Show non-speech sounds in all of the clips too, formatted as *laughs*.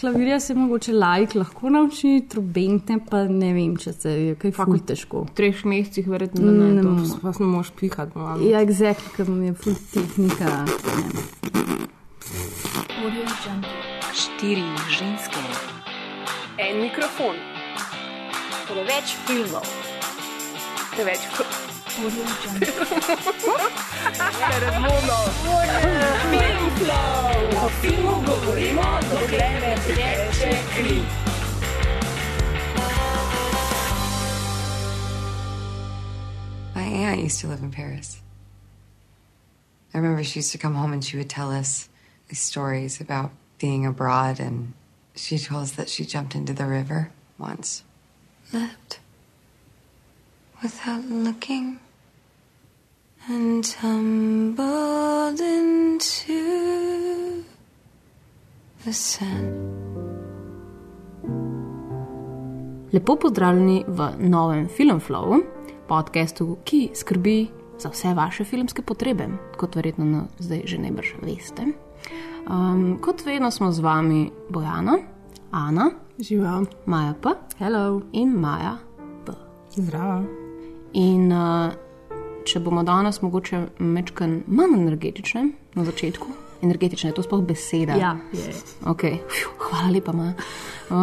klavirja se mogoče lajk lahko nauči, trobente pa ne vem, če se je kaj fakt težko. V treh mesecih verjetno ne, Ne to morem. vas ne moš pihati. No, Ja, exactly, ker mi je ful tehnika. Ne. Štiri ženske, En mikrofon, preveč filmov, preveč My aunt used to live in Paris. I remember she used to come home and she would tell us these stories about being abroad, and she told us that she jumped into the river once. Left without looking and tumbled into the sand. Lepo pozdravljeni v novem Filmflowu, podkastu, ki skrbi za vse vaše filmske potrebe, kot verjetno na, zdaj že najbrž veste. Um, kot vedno smo z vami Bojana, Ana, Živa. Maja P. Hello. in Maja P. Zdravo. In uh, če bomo danes mogoče mečken manj energetične na začetku, energetične je to sploh beseda. Ja, je. Okay. Fju, hvala lepa, Maja. Uh,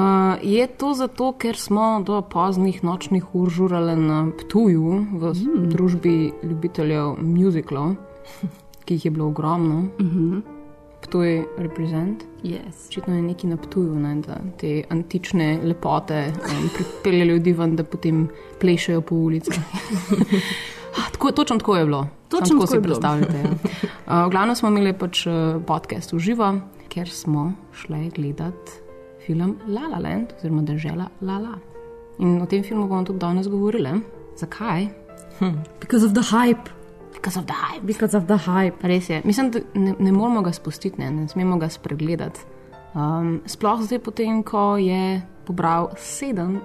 je to zato, ker smo do poznih nočnih ur žurali na Ptuju v mm. družbi ljubiteljev muziklov, ki jih je bilo ogromno. Mm -hmm. Ptuj reprezent. Yes. Očitno je neki na Ptuju, ne, da te antične lepote um, pripelje ljudi ven, da potem plešajo po ulicah. *laughs* Ah, Tako, točno tako je bilo. Točno Samo tako si predstavljate. Ja. Uh, *laughs* v glavnem smo imeli pač uh, podcast v živo, ker smo šli gledati film La La Land, oziroma država La La. In o tem filmu bomo tudi danes govorili. Zakaj? Because of the hype. Because of the hype. Because of the hype. Res je. Mislim, da ne, ne moramo ga spustiti, ne, ne smemo ga spregledati. Um, sploh zdaj, potem, ko je pobral sedem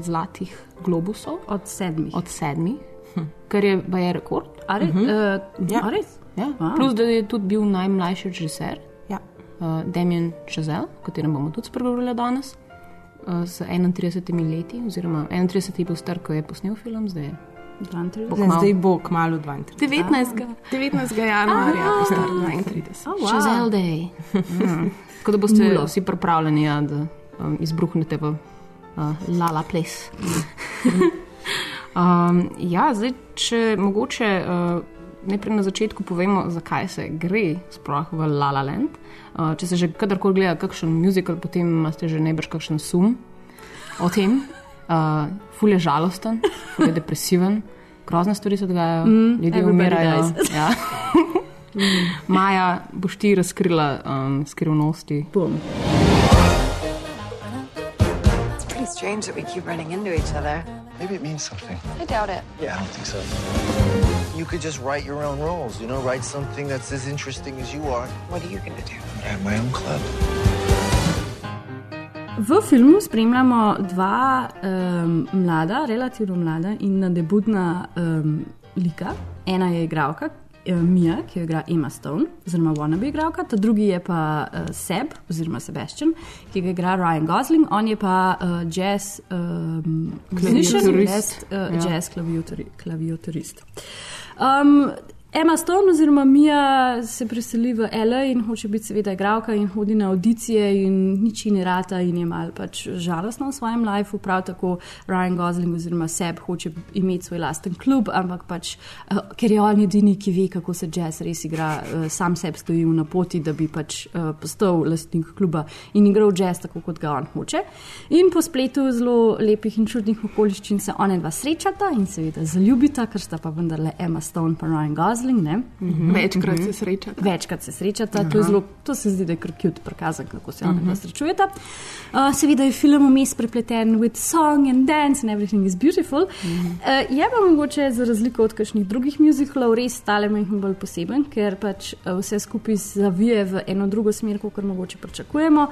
zlatih globusov Od sedmih. od sedmih, *laughs* kar je, pa je rekord. A res? Uh -huh. Ja. A res? Ja. Wow. Plus, da je tudi bil najmlajši režiser, Ja. uh, Damien Chazelle, o katerem bomo tudi spregovorili danes, uh, z 31 leti, oziroma 31 je bil star, ko je posnel film, zdaj je 32. bo zdaj bo kmalo 32. 19. 19. januarja bo star 32. Oh, wow. Chazelle Day. Mm. *laughs* Tako da boste vsi pripravljeni, ja, da um, izbruhnete v uh, Lala Place. *laughs* um, ja, zdaj, če mogoče uh, najprej na začetku povemo, zakaj se gre sploh v Lala Land. Uh, če se že kadarkoli gleda kakšen muzikal, potem imate že najbrž kakšen sum o tem. Uh, ful je žalosten, ful je depresiven, grozne stvari se dogajajo, mm, ljudje umirajo. Ja. *laughs* Maja, boš ti razkrila um, skrivnosti. Bum. It's pretty strange that we keep running into each other. Maybe it means something. I doubt it. Yeah, I don't think so. You could just write your own rules, you know, write something that's as interesting as you are. What are you going to do? I have my own club. V filmu spremljamo dva um, mlada, relativno mlada in debutna um, lika. Ena je igralka, Mija, ki jo igra Emma Stone, oziroma wannabe igralka, ta drugi je pa uh, Seb, oziroma Sebastian, ki ga igra Ryan Gosling, on je pa uh, jazz um, Klaviaturist. jazz, uh, Ja. jazz klaviaturist. Um, Emma Stone oziroma Mija se preseli v LA in hoče biti seveda igralka in hodi na audicije in nič ne rata in je mal pač žalostna v svojem lifeu. Prav tako Ryan Gosling oziroma Seb hoče imeti svoj lasten klub, ampak pač, uh, ker je on edini, ki ve, kako se jazz res igra, uh, sam sebi stoji na poti, da bi pač uh, postal lastnik kluba in igral jazz tako, kot ga on hoče. In po spletu zelo lepih in čudnih okoliščin se one dva srečata in seveda zaljubita, ker sta pa vendarle Emma Stone in Ryan Gosling. Ne? Večkrat se srečate. Večkrat se srečata, to, je zelo, to se zdi, da je kar cute prikazan, kako se oni uh -huh. srečujeta. Uh, seveda je film vmes prepleten with song and dance and everything is beautiful. Uh -huh. uh, je pa mogoče za razliko od kakšnih drugih muzikalov res stale majhen bolj poseben, ker pač uh, vse skupaj zavije v eno drugo smer, kot mogoče pričakujemo.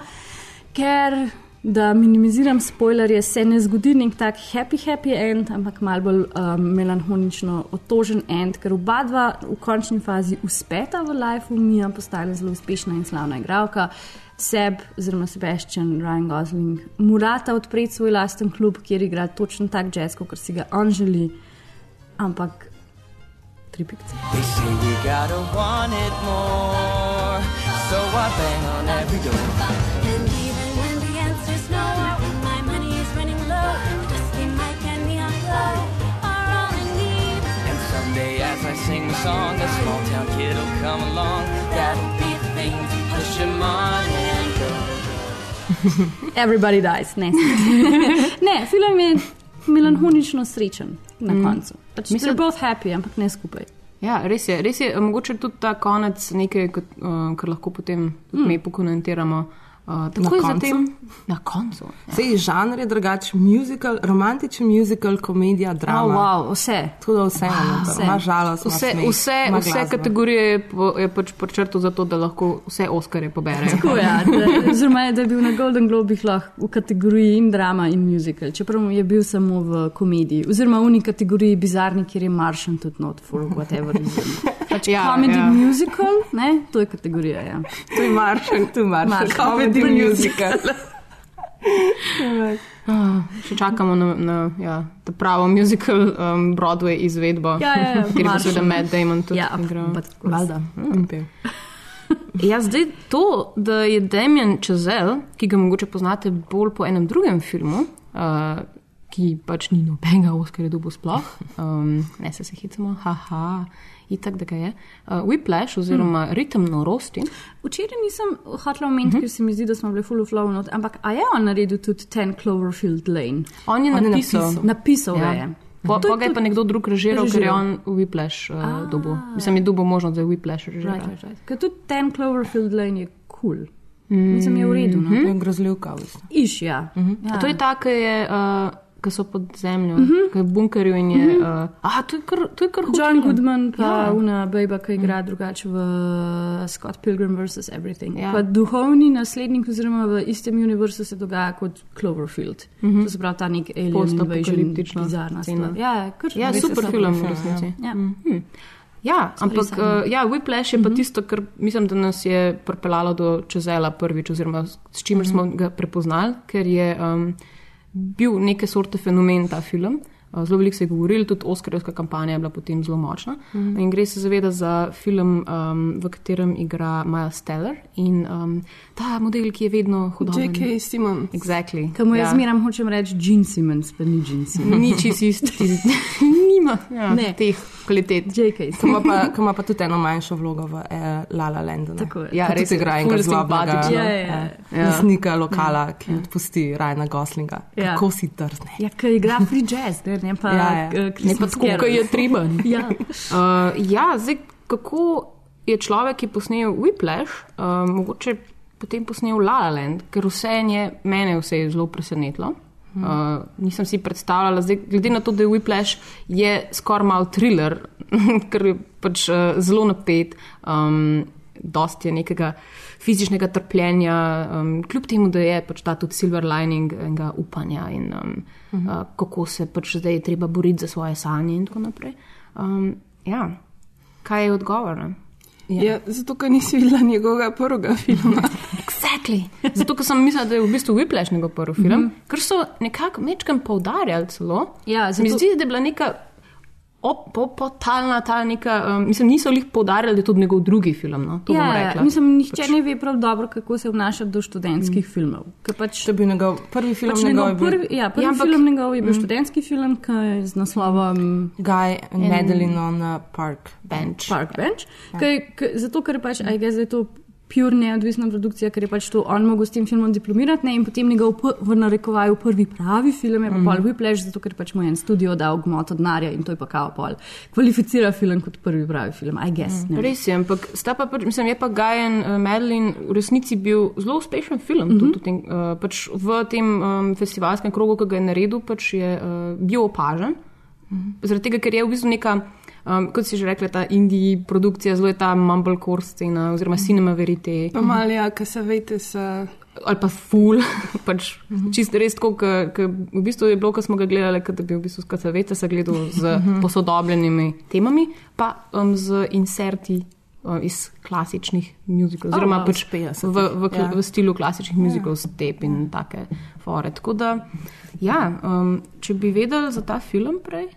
Ker da minimiziram spoilerje, se ne zgodi nek tak happy, happy end, ampak malo bolj um, melanholično otožen end, ker oba dva v končni fazi uspeta v lifeu, Mija postane zelo uspešna in slavna igralka. Seb, oziroma Sebastian, Ryan Gosling, morata odpreti svoj lasten klub, kjer igra točno tak jazz, kot si ga on želi, ampak tri pikce. So I bang on every door. Sing the song, a small town kid will come along. That'll be the thing to push him on and go. *laughs* Everybody dies, ne. *laughs* ne, film je melanholično srečen na koncu. Pač Mislim- Mislim, both happy, ampak ne skupaj. Ja, res je, res je. Mogoče tudi ta konec nekaj, kot, uh, kar lahko potem mm. mi pokomentiramo. Uh, takoj koncu? zatem, na koncu. Sej žanr je drugačen, musical, romantičen musical, komedija, Oh, drama. wow, vse. Tako da vse Wow, imamo, vse. ima žalost, Vse, smeh, vse, vse kategorije je, po, je pač počrto za to, da lahko vse Oskarje poberejo. Tako, ja, *laughs* da, oziroma, da je bil na Golden Globih lahko v kategoriji in drama in musical, čeprav je bil samo v komediji, oziroma v uni kategoriji bizarni, kjer je Martian tudi not for whatever reason. *laughs* Pač Ja, comedy ja. musical, ne, to je kategorija. Ja. To je maršal, tu je maršal, Maršal, comedy musical. *laughs* Ah, Še čakamo na, na ja, ta pravo musical um, Broadway izvedbo, Ja, ja, ja, *laughs* kjer bo seveda Matt Damon tudi Ja, igral. Valjda. *laughs* In pel. Ja, zdaj to, da je Damien Chazelle, ki ga mogoče poznate bolj po enem drugem filmu, uh, ki pač ni nobenega Oscarja dobil sploh, um, ne se se hicamo, haha, itak da ga je. Uh, Whiplash oziroma hmm. Ritem norosti. Včeraj nisem hotel omeniti, uh -huh. ker se mi zdi, da smo bili full of love not, ampak a je on naredil tudi Ten Cloverfield Lane? On je On je napisal. napisal. Napisal ga Ja. je. Po, To je po ga je pa nekdo drug režiral, ker je on Whiplash uh, dobil. Mislim, je dobil možnost, da je Whiplash režiral. Right, right, right. Ker tudi Ten Cloverfield Lane je kul. Cool. Mm. Mislim, je v redu. No? To je grozljivka. Iš, ja. Uh -huh. ja. A to je ta, ki je. Uh, Ki so pod zemljo, uh -huh. ki je v bunkerju in je. Uh, aha, to je kar, to je kar hud John. Goodman, pa Ja. ja. Una Bejba, ki igra mm. drugače v Scott Pilgrim vs. Everything. Ja. Ja. Duhovni naslednik, oziroma v istem univerzu se dogaja kot Cloverfield. Mm -hmm. To se pravi ta nek Postapokaliptična bizarna scena. stvar. Ja, kar Ja, super film, v resnici. Ja. Hm. Ja, ampak uh, ja, Whiplash je pa tisto, kar mislim, da nas je pripeljalo do Čezela prvič, oziroma s čimer smo ga prepoznali, ker je um, bil neke sorte fenomen ta film. Uh, Zelo veliko se je govorilo, tudi Oscarjevska kampanja je bila potem zelo močna. Mm. In gre se zaveda za film, um, v katerem igra Miles Teller in um, ta model, ki je vedno hodoben. J.K. Simon. Exactly. Kaj mu jaz Ja. zmeram hočem reči Gene Simmons, pa ni Gene Simmons. Ni čisto isti, *laughs* *laughs* nima ja, Ne. teh kvalitet. J.K. Ki ima pa, ki ima pa tudi eno manjšo vlogo v eh, La La Landu. Tako je. Ja, res igra enega zlobnega. Ja, ja, ja. lastnika lokala, ki odpusti Rajna Goslinga. Ja. Kako si drzne. Ja, ki igra free jazz, ne, ne pa Ja, ja. eh, Ne pa tako, kot je treba. Ja. Uh, *laughs* ja, zdaj kako je človek, ki posnel Whiplash, uh, mogoče potem posnel La La Land, ker vse je mene vse je zelo presenetilo. Uh, nisem si predstavljala, zdaj, glede na to, da je Whiplash je skoraj mal thriller, *laughs* ker je pač uh, zelo napet, um, dosti je nekega fizičnega trpljenja, um, kljub temu, da je pač ta tudi silver lining enega upanja in um, uh -huh. uh, kako se pač zdaj je treba boriti za svoje sanje in tako naprej. Um, ja, kaj je odgovor? Ne? Ja. Ja, zato, ker nisi videla njegovega prvega filma. *laughs* Exactly. Zato, ker sem mislila, da je v bistvu Whiplash njegov prvi film, mm -hmm. ker so nekako mečkam poudarjali celo. Ja, Se Mi zato- zdi, da je bila neka opotalna ta neka, um, mislim, niso jih poudarjali, da je to njegov drugi film. No? To Ja, rekla. mislim, nihče pač... ne ve prav dobro, kako se obnaša do študentskih mm. filmov. Pač, To je bil njegov prvi film, pač njegov je njegov bil prvi, ja, prvi Ja, ja, ampak- film njegov je bil mm. študentski film, ki je z naslovom Guy and Madeline on a Park. Bench. Park Bench. Ja. Kaj, kaj, zato, ker pač, aj ga zdaj to pure neodvisna produkcija, ker je pač to on mogel s tem filmom diplomirati ne, in potem njegov v narekovaju prvi pravi film je pa mm. Paul Whiplash, zato ker pač mu je en studio dal gmoto denarja in to je pa kao pol. Kvalificira film kot prvi pravi film, I guess. Mm. Res je, ampak sta pa, mislim, je pa Gajen uh, Madeline v resnici bil zelo uspešen film. Mm -hmm. tudi, v tem, uh, pač v tem um, festivalskem krogu, ki ga je naredil, pač je uh, bil opažen. Mm -hmm. Zaradi tega, ker je v bistvu neka, um, kot si že rekla, ta indie produkcija, zelo je ta mumblecore scena oziroma cinema verite. Pa malja, ki se vejte, se ali pa ful, *laughs* pač čisto res tako, ker v bistvu je bilo, ko smo ga gledali, da bi v bistvu skacavete se gledal z posodobljenimi temami, pa um, z inserti uh, iz klasičnih muzikov, oziroma wow. pač Iz 50-ih, v, v, ja. v stilu klasičnih muzikov, step in take fore. Tako da, ja, um, če bi vedeli za ta film prej,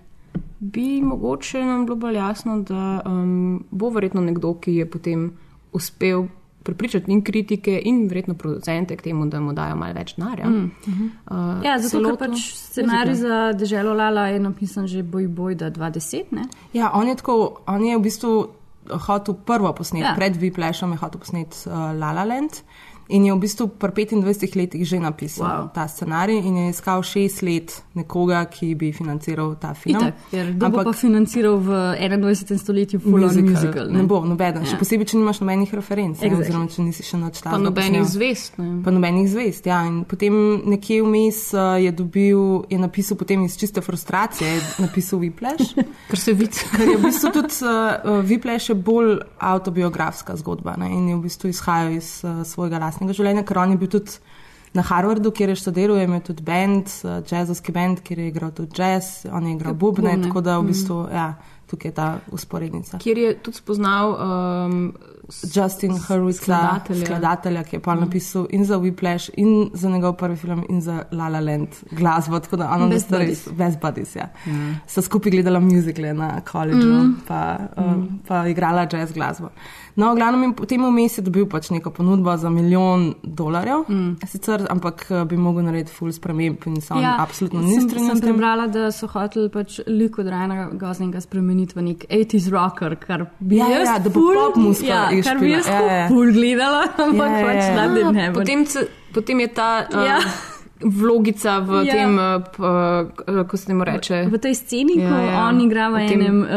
bi mogoče nam bilo bolj jasno, da um, bo verjetno nekdo, ki je potem uspel prepričati in kritike, in verjetno producente k temu, da mu dajo malo več denarja. Mm. Uh, Ja, zato ker pač scenarij muzikal. za Deželo Lala je napisan že boj boj, da 2010, ne? Ja, on je tako, on je v bistvu hotel prvo posneti, Ja. ja. pred Viplešom je hotel posneti uh, La La Land in je v bistvu pri 25 letih že napisal Wow. ta scenarij in je iskal šest let nekoga, ki bi financiral ta film. Itak, ker kdo bo pa financiral v 21. stoletju full on musical, ne? ne? ne bo, nobeden. Ja. Ja. Še posebej, če nimaš nobenih referenc, Exactly. exactly. oziroma če nisi še načrtoval. Pa nobenih zvest. Ne. Pa nobenih zvest, ja. In potem nekje vmes uh, je dobil, je napisal potem iz čiste frustracije, je napisal Whiplash. *laughs* Ker se vidi. Ker je v bistvu tudi uh, Whiplash je bolj autobiografska zgodba ne? in je v bistvu izhajal iz uh, svojega lastnega življenja, ker on je bil tudi na Harvardu, kjer je študiral, je imel tudi band, uh, jazzovski band, kjer je igral tudi jazz, on je igral bubne, bubne. tako da v bistvu, ja, tukaj je ta usporednica. Kjer je tudi spoznal um, Justin Hurwitz, skladatelja. skladatelja, ki je pa napisal in za Whiplash, in za njegov prvi film, in za La La Land glasbo. Tako da da Best res best buddies. Ja. Mm. Sta skupaj gledala muzikle na koledžu, mm. pa, um, mm. pa igrala jazz glasbo. No, v glavnem, in potem vmes je dobil pač neko ponudbo za milijon dolarjev, mm. sicer, ampak eh, bi mogel narediti full sprememb in on ja, absolutno ni strinjal sem prebrala, da so hoteli pač lik od Rajna Goslinga spremeniti v nek 80s rocker, kar bi Ja, ja, jaz ja, da bo pop muska ja, kar bi jaz Ja, ja, ja. ful gledala, ampak Ja, ja, pač ja. that didn't happen. Potem, potem je ta uh, Ja. vlogica v Ja. tem, uh, kako se temu reče. V tej sceni, Ja, ko ja. on igra v V enem uh,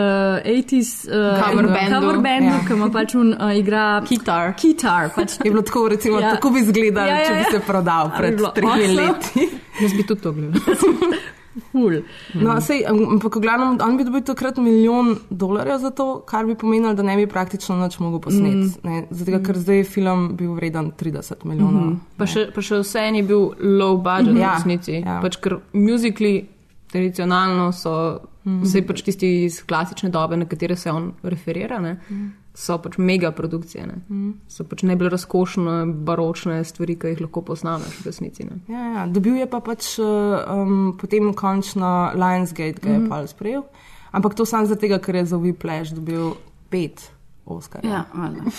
80s uh, Cover bandu. cover bandu Ja. ki ima pač un, uh, igra Kitar. kitar pač, *laughs* Je bilo tako, recimo, Ja. ja. tako bi izgledalo, Ja, ja, ja, ja, če bi ja. se prodal bi pred tremi leti. *laughs* Jaz bi tudi to gledal. *laughs* ful. No, sej, ampak, v glavnem, on bi dobil takrat milijon dolarjev za to, kar bi pomenilo, da ne bi praktično nič mogel posneti. Mm. Zato, ker zdaj je film bil vreden 30 milijonov. Mm. Pa še, pa še vse en je bil low budget Ja, v resnici. ja. Pač, ker muzikli tradicionalno so, mm. vsej pač tisti iz klasične dobe, na katere se on referira, ne, mm. So pač mega produkcije. Ne. Mm. So pač najbolj razkošne, baročne stvari, ki jih lahko posnameš v resnici. Ne. Ja, ja. Dobil je pa pač um, potem končno Lionsgate, ga je mm. pa sprejel. Ampak to samo zato, ker je za Whiplash dobil pet Oscarjev. Ja, valjda.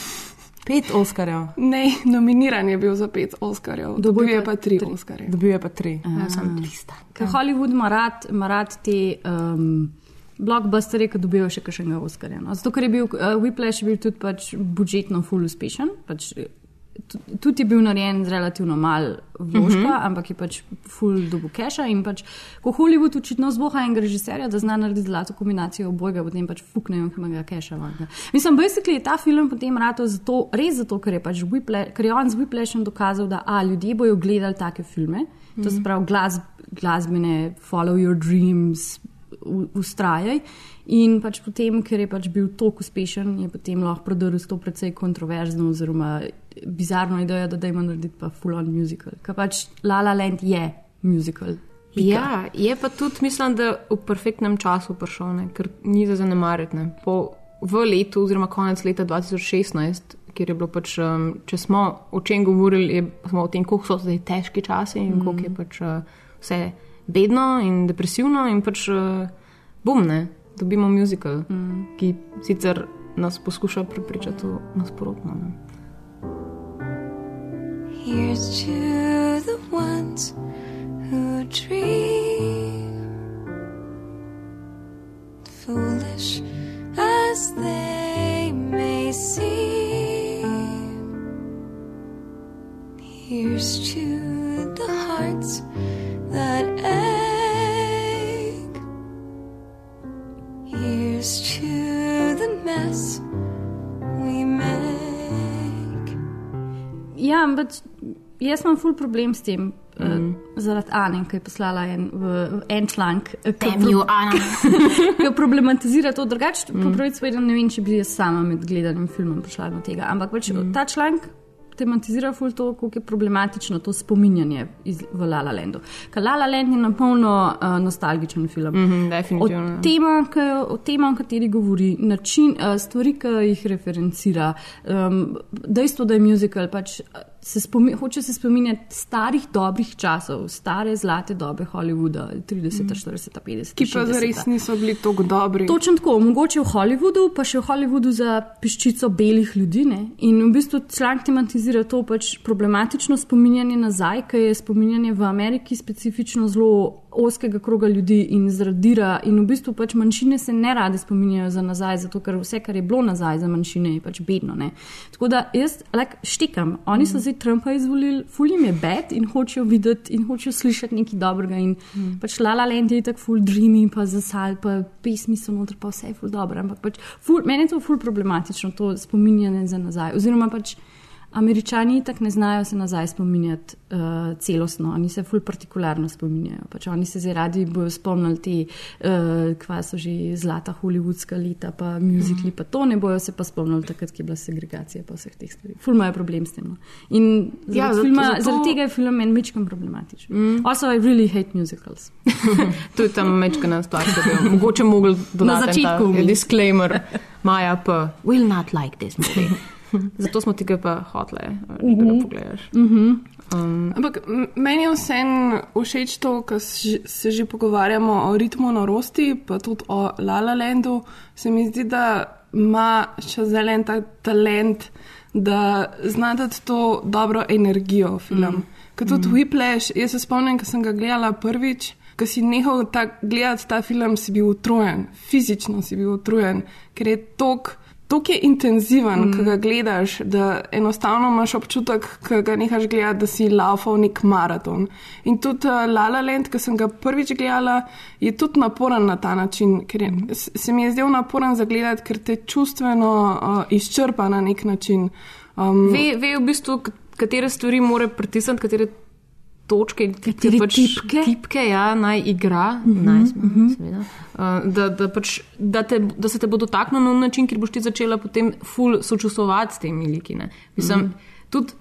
Pet Oscarjev, Ne, nominiran je bil za pet Oscarjev, dobil je pa tri Oscarje. dobil je pa tri. Ja, sem trista. Ker Hollywood ima rad, ima rad te um, blockbusterje, ki dobijo še kakšnega Oscarja. No. Zato, ker je bil uh, Whiplash je bil tudi pač budžetno full uspešen. Pač, eh, tu- Tudi je bil narejen z relativno malo vložka, uh -huh. ampak je pač full dobu keša. In pač, ko Hollywood očitno zvoha enega režiserja, da zna narediti zlato kombinacijo obojega, potem pač fuknejo nekega keša. Mislim, basically je ta film potem rato zato, res zato, ker je, pač Whiplash, ker je on z Whiplashem dokazal, da a, ljudje bojo gledali take filme. To se pravi glas, glasbene, follow your dreams, ustrajaj. In pač potem, ker je pač bil tako uspešen, je potem lahko prodrl s to precej kontroverzno oziroma bizarno idejo, da dajmo narediti pa full on musical. Ker pač La La Land je musical. Pika. Ja, je pa tudi, mislim, da v perfektnem času prišel, ne, ker ni za zanemariti. ne. Po, v letu, oziroma konec leta 2016, kjer je bilo pač, um, če smo o čem govorili, je, smo o tem, kako so zdaj težki časi in mm. koliko je pač uh, vse bedno in depresivno, in pač uh, bom, ne, dobimo muzikal, mm. ki sicer nas poskuša prepričati v nasprotno. Ne. Here's to the ones who dream, foolish as they may seem. Here's to the hearts that ache. Here's to the mess we make. Ja, ampak jaz imam full problem s tem. Mm. Zaradi Ane, ki je poslala en, en članek, ki Temju, Ana. *laughs* ki problematizira to drugače. Mm. Po pravici povedano, ne vem, če bi jaz sama med gledanjem filmom prišla do tega. Ampak pač, mm. ta članek tematizira ful to, kako je problematično to spominjanje iz, v La La Landu. Ker La La Land je na polno uh, nostalgičen film. Mhm, O definitivno. tema, ki, o tema, o kateri govori, način, uh, stvari, ki jih referencira, um, dejstvo, da je muzikal, pač se spomi, hoče se spominjati starih dobrih časov, stare zlate dobe Hollywooda, 30, 40, 50. Ki pa 60. zares niso bili tako dobri. Točno tako, mogoče v Hollywoodu, pa še v Hollywoodu za peščico belih ljudi. Ne? In v bistvu članek tematizira to pač problematično spominjanje nazaj, ki je spominjanje v Ameriki specifično zelo oskega kroga ljudi in zradira. In v bistvu pač manjšine se ne rade spominjajo za nazaj, zato ker vse, kar je bilo nazaj za manjšine, je pač bedno. Ne? Tako da jaz like, štekam. Oni so zdaj Trumpa izvolili, fulim je bed in hočejo videti in hočejo slišati nekaj dobrega. In mm. pač La La Land je tako full dreamy, pa zasal, pa pesmi so noter, pa vse je full dobro. Ampak pač ful, meni je to full problematično, to spominjanje za nazaj. Oziroma pač Američani tako ne znajo se nazaj spominjati uh, celostno, oni se ful partikularno spominjajo. Pač oni se zdaj radi bojo spomnili te, uh, kva so že zlata hollywoodska leta, pa muzikli, pa to ne bojo se pa spomnili takrat, ki je bila segregacija pa vseh teh stvari. Ful imajo problem s tem. No. In zaradi, Ja, zato- filma, zato- zaradi tega je film meni večkrat problematičen. Mm. Also, I really hate musicals. *laughs* To je tam mečkana stvar, ki bi jo mogoče mogli dodati. en začetku. Ta, disclaimer, Maja pa, will not like this movie. *laughs* Zato smo ti ga pa hotle, uh, da ga pogledaš. Um, Ampak meni je vseeno všeč to, ker se že pogovarjamo o ritmu norosti, pa tudi o La La Landu. Se mi zdi, da ima še zelen ta talent, da zna dati to dobro energijo film. Mm. Ker tudi mm. Whiplash, jaz se spomnim, ko sem ga gledala prvič. Ko si nehal ta, gledati ta film, si bil utrujen, fizično si bil utrujen, ker je tok. Tako je intenziven, mm. ko ga gledaš, da enostavno imaš občutek, ko ga nehaš gledati, da si laufal nek maraton. In tudi uh, La La Land, ki sem ga prvič gledala, je tudi naporen na ta način, ker je, se mi je zdel naporen za gledati, ker te čustveno uh, izčrpa na nek način. Um, ve, ve v bistvu, katere stvari mora pritisniti, katere točke, Katere tipke? tipke ja, naj igra, uh -huh, naj, uh -huh. seveda. Uh, da, da, pač, da, te, da se te bo dotaknil na način, kjer boš ti začela potem ful sočustvovati s temi liki. ne. Mislim, uh -huh. tudi,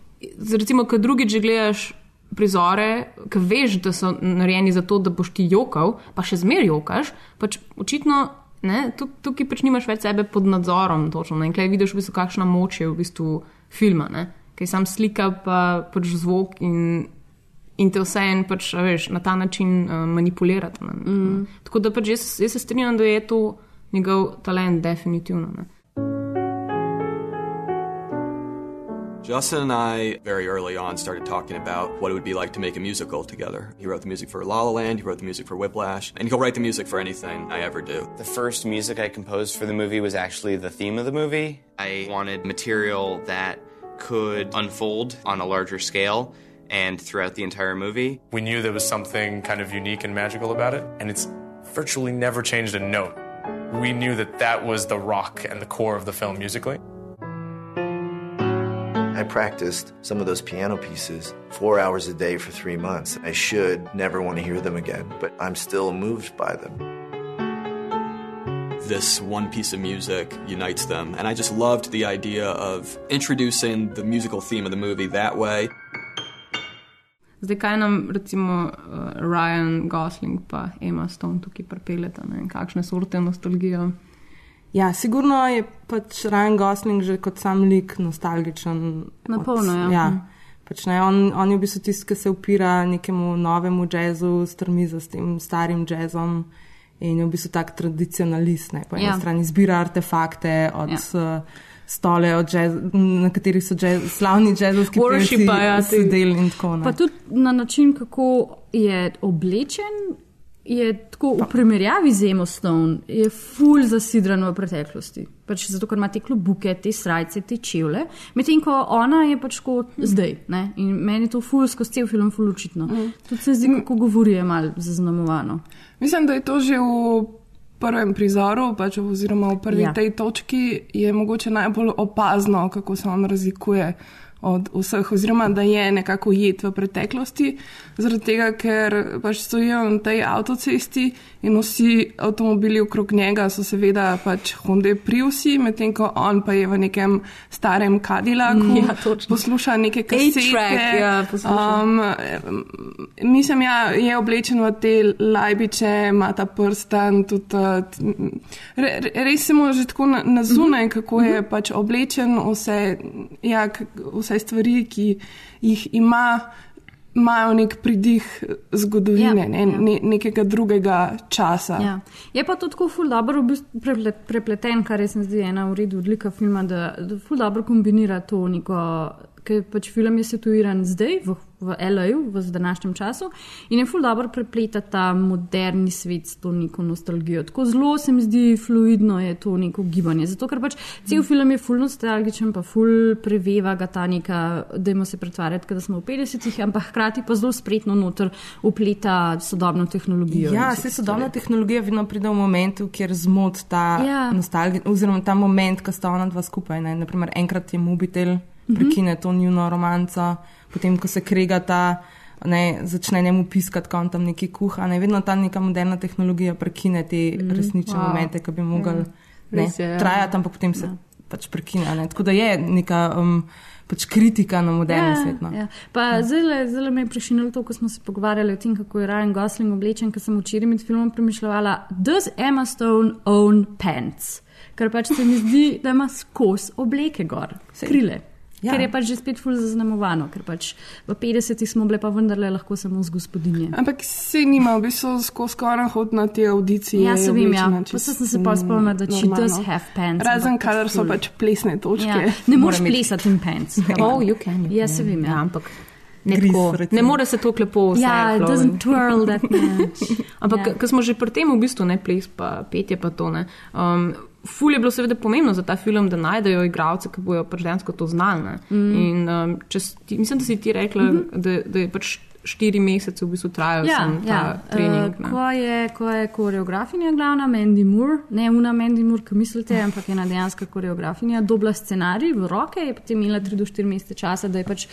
recimo, ko drugič gledaš prizore, ki veš, da so narejeni za to, da boš ti jokal, pa še zmeraj jokaš, pač očitno. Ne, tuk- tukaj pač nimaš več sebe pod nadzorom, točno. ne. In tukaj vidiš, v bistvu, kakšna moč je v bistvu filma, ki je sam slika, pa pač zvok in, in te vse en pač, veš, na ta način uh, manipulirati. Ne. Mm. Tako da pač jaz, jaz se strinjam, da je to njegov talent, definitivno. Ne. Justin and I, very early on, started talking about what it would be like to make a musical together. He wrote the music for La La Land, he wrote the music for Whiplash, and he'll write the music for anything I ever do. The first music I composed for the movie was actually the theme of the movie. I wanted material that could unfold on a larger scale and throughout the entire movie. We knew there was something kind of unique and magical about it, and it's virtually never changed a note. We knew that that was the rock and the core of the film musically. I practiced some of those piano pieces four hours a day for three months. I should never want to hear them again, but I'm still moved by them. This one piece of music unites them, and I just loved the idea of introducing the musical theme of the movie that way. Zdaj, kaj nam recimo uh, Ryan Gosling pa Emma Stone tukaj pripeljeta, ne? kakšne sorte nostalgijo. Ja, sigurno je pač Ryan Gosling že kot sam lik nostalgičen. Na polno, ja. ja. Mhm. Pač ne, on, on je v bistvu tisti, ki se upira nekemu novemu jazzu, strmi za s tem starim jazzom in je v bistvu tak tradicionalist. Ne. Po eni Ja. strani zbira artefakte od Ja. Ja. stole, od jazz, na katerih so jazz, slavni jazzovski Worshipajo te- sedeli in tako Pa naprej. tudi na način, kako je oblečen, je tako v primerjavi z Emma Stone, je full zasidran v preteklosti. Pač zato, ker ima te klobuke, te srajce, te čevlje, medtem ko ona je pač kot zdaj. Ne? In meni je to full skozi cel film, full očitno. Mm. Tudi se zdi, kako govori, je mal zaznamovano. Mislim, da je to že v prvem prizoru, pač, oziroma v prvi Ja. tej točki, je mogoče najbolj opazno, kako se on razlikuje od vseh, oziroma da je nekako jet v preteklosti, zaradi tega, ker pač stojijo na tej avtocesti in vsi avtomobili okrog njega so seveda pač Honda Priusi, medtem ko on pa je v nekem starem Cadillacu, *laughs* ja, točno. posluša neke kasete. Ja, posluša. um, mislim, ja, je oblečen v te lajbiče, ima ta prstan, tudi, uh, re, re- res se mu že tako na, na zunaj, kako je pač oblečen, vse, ja, k- vse stvari, ki jih ima, imajo nek pridih zgodovine, Ja, ne, ne, nekega drugega časa. Ja. Je pa to tako ful dobro v bistvu preple, prepleten, kar se mi zdi ena v redu odlika filma, da, da ful dobro kombinira to neko, ker pač film je situiran zdaj v, v LA-ju, v današnjem času in je ful dobro prepleta ta moderni svet s to neko nostalgijo. Tako zelo se mi zdi fluidno je to neko gibanje, zato ker pač cel film je ful nostalgičen, pa ful preveva ga ta neka, dajmo se pretvarjati, da smo v 50-ih, ampak hkrati pa zelo spretno noter upleta sodobno tehnologijo. Ja, se sodobna stvari. tehnologija vedno pride v momentu, kjer zmot ta Ja. nostalgija, oziroma ta moment, ko sta ona dva skupaj. Ne? Naprimer, enkrat je mobitel. Prekine to njuno romanco, potem, ko se kregata, ne, začne njemu piskati, ko on tam nekaj kuha. Ne? Vedno ta neka moderna tehnologija prekine te Mhm. resnične Wow. momente, ki bi mogli Ja. Res je, ja. trajati, ampak potem se pač prekine. Ne? Tako da je neka um, pač kritika na moderni svet. No. Ja. Pa zelo, zelo me je prešinilo to, ko smo se pogovarjali o tem, kako je Ryan Gosling oblečen, ker sem včeraj med filmom premišljala, does Emma Stone own pants? Ker pač se mi zdi, da ima skos obleke gor, skrile. Ja. Ja. Ker je pač že spet ful zaznamovano, ker pač v 50-ih smo bile pa vendarle lahko samo z gospodinje. Ampak se nima, v bistvu skozi skoro hod na te audicije. Ja, je se vem, ja. Pa čisto, sem se pol spomnila, da she normalno. does have pants, Razen ampak pač kadar so pač plesne točke. Ja. Ne moreš plesati in pants. *laughs* Oh, you can. You Ja, can. se vem, ja. ampak ne, Gris, tako, recimo. ne more se to lepo vse. Ja, it doesn't twirl that *laughs* much. Ampak, Ja. ja. ker smo že pri tem, v bistvu ne ples, pa petje, pa to ne. Um, Ful je bilo seveda pomembno za ta film, da najdejo igralce, ki bojo pač dejansko to znali. Mm. In um, ti- mislim, da si ti rekla, mm -hmm. da, da je pač štiri mesece v bistvu trajal Ja, ta ja. trening. Uh, ne. ko, je, ko je koreografinja glavna, Mandy Moore, ne una Mandy Moore, ki mislite, ampak ena dejanska koreografinja, dobila scenarij v roke, je potem imela 3 do 4 mesece časa, da je pač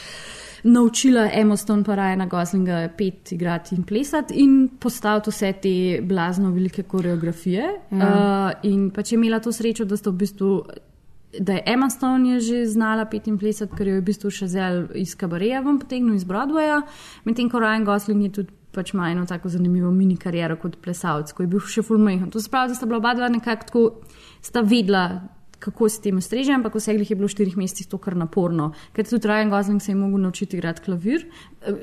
naučila Emma Stone pa Ryana Goslinga pet, igrati in plesati in postaviti vse te blazno velike koreografije. Ja. Uh, in pač je imela to srečo, da sta v bistvu. Da je Emma Stone je že znala pet in plesati, ker jo je v bistvu še zel iz kabareja ven potegnil iz Broadwaya, medtem ko Ryan Gosling je tudi pač ima eno tako zanimivo mini kariero kot plesalec, ko je bil še fulmejhen. To se pravi, da sta bila oba dva nekako tako, sta vedela, kako se temu streže, ampak vse jih je bilo v štirih mesecih to kar naporno. Ker tudi Ryan Gosling se je mogel naučiti igrati klavir,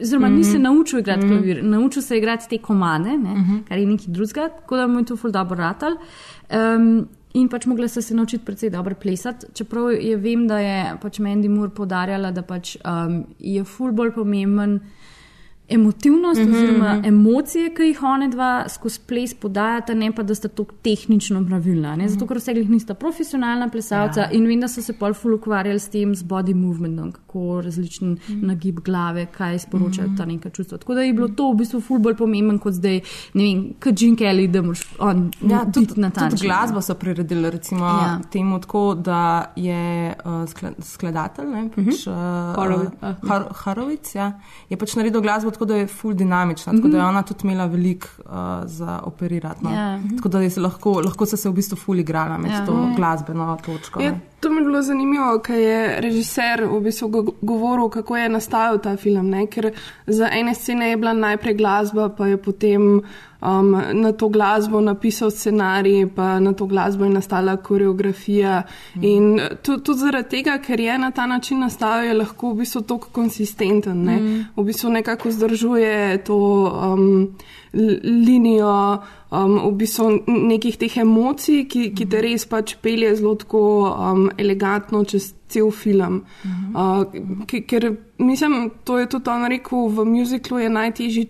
oziroma mm -hmm. ni se naučil igrati mm -hmm. klavir, naučil se je igrati te komane, ne, mm -hmm. kar je nekaj drugega, tako da mu je to ful dobro ratal. Um, In pač mogla sta se naučiti precej dobro plesati. Čeprav je vem, da je pač Mandy Moore podarjala, da pač, um, je ful bolj pomemben emotivnost mm -hmm. oziroma emocije, ki jih one dva skozi ples podajata, ne pa da sta to tehnično pravilna. Ne? Zato, ker vse jih nista profesionalna plesalca ja. in vem, da so se pol ful ukvarjali s tem, z body movementom, kako različen mm -hmm. nagib glave, kaj sporočajo mm -hmm. ta neka čustva. Tako da je bilo to v bistvu ful bolj pomemben kot zdaj, ne vem, kot Jim Kelly, da moraš on Ja, tudi, na ta tudi glasbo so priredili, recimo, Ja. temu tako, da je uh, skla, skladatelj, ne, pač, uh -huh. Horowitz, uh. Har, Harovic, ja, je pač naredil glasbo tako, da je full dinamična, tako da je ona tudi imela veliko uh, za operirati. No. Ja. Tako da je lahko, lahko se v bistvu full igrala med Ja. ja. to glasbeno točko. Ja, ne. to mi je bilo zanimivo, ker je režiser v bistvu go- govoril, kako je nastajal ta film. Ne? Ker za ene scene je bila najprej glasba, pa je potem um, na to glasbo napisal scenarij, pa na to glasbo je nastala koreografija. Mm. In tu- tudi zaradi tega, ker je na ta način nastajal, je lahko v bistvu tako konsistenten. Ne? Mm. V bistvu nekako zdržuje to. Um, Linijo um, v bistvu nekih teh emocij, ki, ki te res pač pelje zelo tako um, elegantno čez cel film. Uh, ki- ker mislim, to je tudi on rekel, v muziklu je najtežje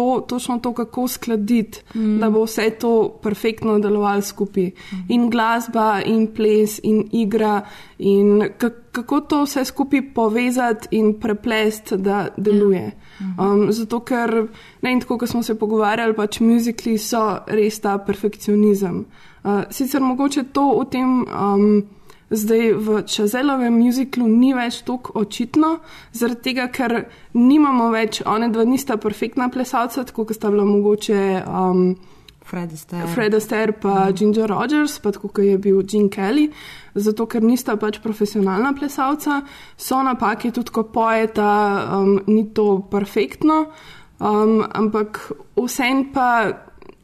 to, točno to, kako skladiti, mm. da bo vse to perfektno delovalo skupaj. Mm. In glasba, in ples, in igra, in ka- kako to vse skupaj povezati in preplesti, da deluje. Um, zato, ker, ne, in tako, kot smo se pogovarjali, pač muzikli so res ta perfekcionizem. Uh, sicer mogoče to v tem. Um, zdaj v Čazelovem muziklu ni več tako očitno, zaradi tega, ker nimamo več, one dva nista perfektna plesalca, tako kot sta bila mogoče. Um, Fred Astaire. Fred Astaire, pa Ginger Rogers, pa tako kot je bil Gene Kelly, zato ker nista pač profesionalna plesalca, so napake tudi, ko pojeta, um, ni to perfektno, um, ampak vsem pa,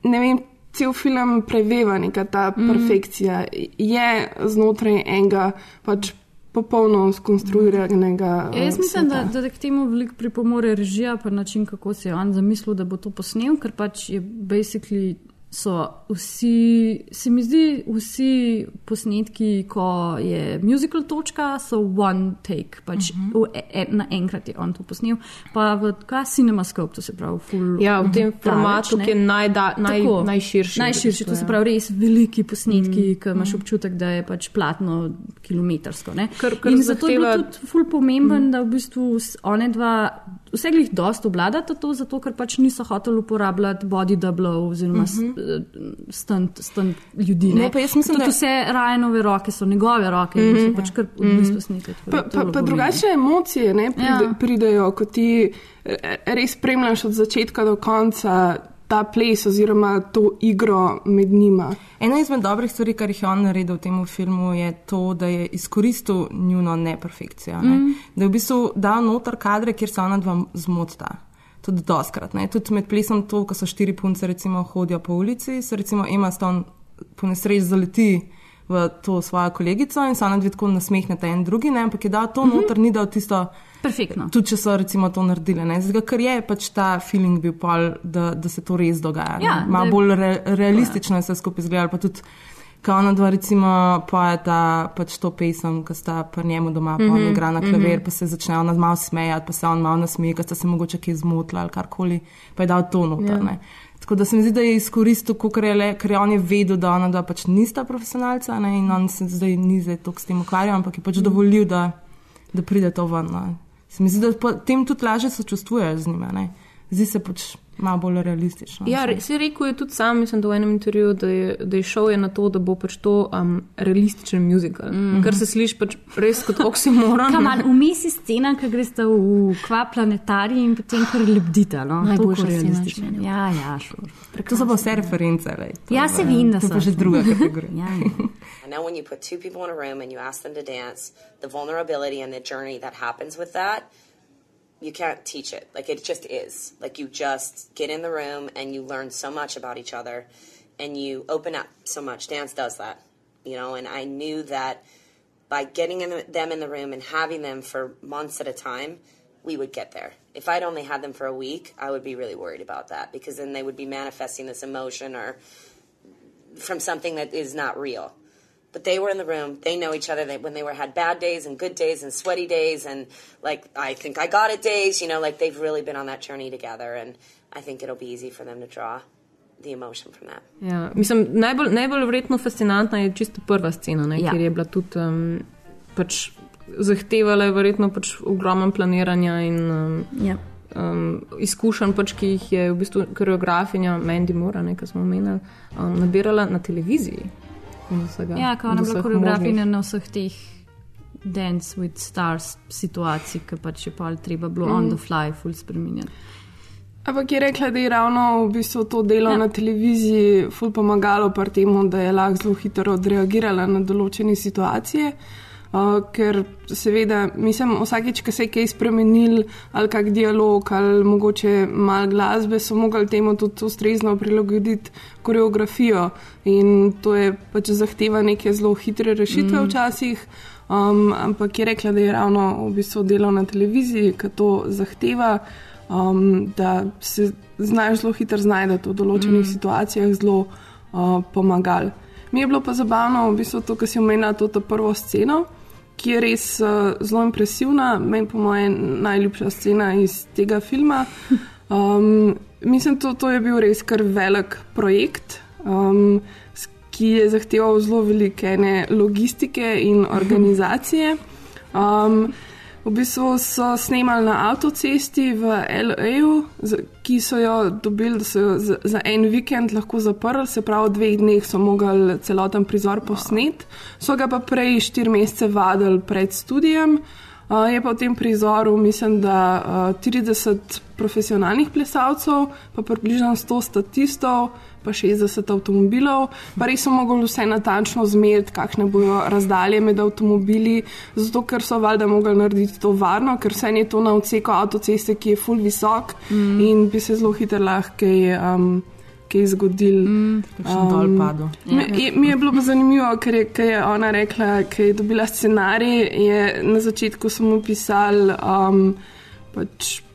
ne vem, cel film preveva neka ta mm. perfekcija, je znotraj enega pač popolno skonstruiranega. Ja, jaz mislim, da, da k temu veliko pripomore režija, pa način, kako se je on zamislil, da bo to posnel, ker pač je basically so vsi, se mi zdi, vsi posnetki, ko je musical točka, so one take, pač uh -huh. v, e, naenkrat je on to posnel, pa v CinemaScope, to se pravi, full. Ja, v tem formatu, ki je najda, naj, Tako, najširši. Najširši, to se pravi, res veliki posnetki, mm. ki imaš občutek, da je pač platno kilometrsko. ne. Kar- kar In zato je bilo zahteva- tudi ful pomemben, mm. da v bistvu one dva. Vse jih dosta obladata to, zato ker pač niso hoteli uporabljati body doublov oziroma Mhm. mm -hmm. Stunt, stunt ljudi. Ne, pa jaz mislim, tudi da- vse Rajanove roke so njegove roke in so Mhm. pač kar Mhm. odvisno posnete. Pa, pa, pa drugačne emocije ne, pride, Ja. pridejo, ko ti eh, res spremljaš od začetka do konca ta ples oziroma to igro med njima. Ena izmed dobrih stvari, kar jih je on naredil v tem filmu, je to, da je izkoristil njuno neperfekcijo. Ne? Mm. Mm. Da je v bistvu dal noter kadre, kjer se ona dva zmotita. Tudi doskrat. Ne? Tudi med plesom to, ko so štiri punce recimo hodijo po ulici, se recimo Emma Stone po nesreč zaleti v to svojo kolegico in se ona dve tako nasmehneta en drugi, ne? ampak je dal to mm -hmm. noter, ni dal tisto. Perfektno. Tudi če so recimo to naredili, ne? Zdaj, ker je pač ta feeling bil pol, da, da se to res dogaja. Ja, Malo bolj re, realistično je vse skupaj izgledalo, pa tudi Ko ona dva, recimo, pojeta pač to pesem, ki sta pri njemu doma, pa mm -hmm, on Mhm, igra na klavir, mhm. pa se začne ona malo smejati, pa se on malo nasmeje, ker sta se mogoče kje zmotila ali karkoli, pa je dal to noter. Ja. Yeah. Tako da se mi zdi, da je izkoristil, ker je, le, ker je on je vedel, da ona dva pač nista profesionalca ne, in on se zdaj ni zdaj toliko s tem ukvarjal, ampak je pač mm. dovolil, da, da pride to ven. Ne. Se mi zdi, da po tem tudi lažje sočustvuješ z njima. Ne. Zdi se pač malo bolj realistično. Ja, re- si rekel je tudi sam, mislim, da v enem intervjuju, da je, da je šel je na to, da bo pač to um, realističen muzikal. Mm. -hmm. Kar se sliši pač res kot oksimoron. Kamal, vmes je scena, ki greste v kva planetarij in potem kar lebdita. No? Realistično. če Ja, ja, šur. To so pa vse reference. Lej. To Ja, se vem, da To so. pa že druga kategorija. *laughs* ja, I know when you put two people in a room and you ask them to dance, the vulnerability and the journey that happens with that, you can't teach it. Like it just is. Like you just get in the room and you learn so much about each other and you open up so much. Dance does that, you know, and I knew that by getting in the, them in the room and having them for months at a time, we would get there. If I'd only had them for a week, I would be really worried about that because then they would be manifesting this emotion or from something that is not real. But they were in the room. They know each other. They, when they were had bad days and good days and sweaty days and like I think I got it days. You know, like they've really been on that journey together, and I think it'll be easy for them to draw the emotion from that. Ja, mislim, najbolj, najbolj verjetno fascinantna je čisto prva scena, ne, Ja. ker je bila tudi um, pač zahtevala je verjetno pač ogromno planiranja in um, Ja. um, izkušenj, pač, ki jih je v bistvu koreografinja Mandy Mora, ki smo omenili, um, nabirala na televiziji. Od vsega- ja ko od ona bila koreografinja na vseh teh Dance with Stars situacij, ki pač je pa treba bilo mm. on Mm. the fly, full spremenjati. Ampak je rekla, da je ravno v bistvu to delo ja. na televiziji ful pomagalo pri tem, da je lahko zelo hitro odreagirala na določene situacije. Uh, ker seveda, mislim, vsakeč, ko se je kaj spremenil, ali kak dialog, ali mogoče malo glasbe, so mogli temu tudi ustrezno prilagoditi koreografijo. In to je pač zahteva neke zelo hitre rešitve Mm. včasih. Um, ampak je rekla, da je ravno v bistvu delo na televiziji, ki to zahteva, um, da se znaš zelo hitro znajdati v določenih Mm. situacijah, zelo uh, pomagal. Mi je bilo pa zabavno, v bistvu to, kar si omenila, to prvo sceno, ki je res uh, zelo impresivna, meni po mojem najljubša scena iz tega filma. *laughs* Um, mislim, to, to je bil res kar velik projekt. Um, ki je zahteval zelo velike logistike in *laughs* organizacije. Um, V bistvu so snemali na avtocesti v L.A., ki so jo dobili, da so jo za, za en vikend lahko zaprli, se pravi, v dveh dneh so mogli celoten prizor posnet. So ga pa prej štiri mesece vadili pred študijem. Uh, je pa v tem prizoru, mislim, da uh, 30 profesionalnih plesalcev, pa približno 100 statistov, pa 60 avtomobilov, pa res so mogli vse natančno zmeriti, kakšne bojo razdalje med avtomobili, zato ker so valjda mogli narediti to varno, ker vse je to na odseku avtoceste, ki je full visok mm. in bi se zelo hitro lahko. Um, Kaj je zgodil? Mm, um, mi, je, mi je bilo pa zanimivo, ker je, ker je ona rekla, da je dobila scenarij. Je, na začetku smo pisali um, pač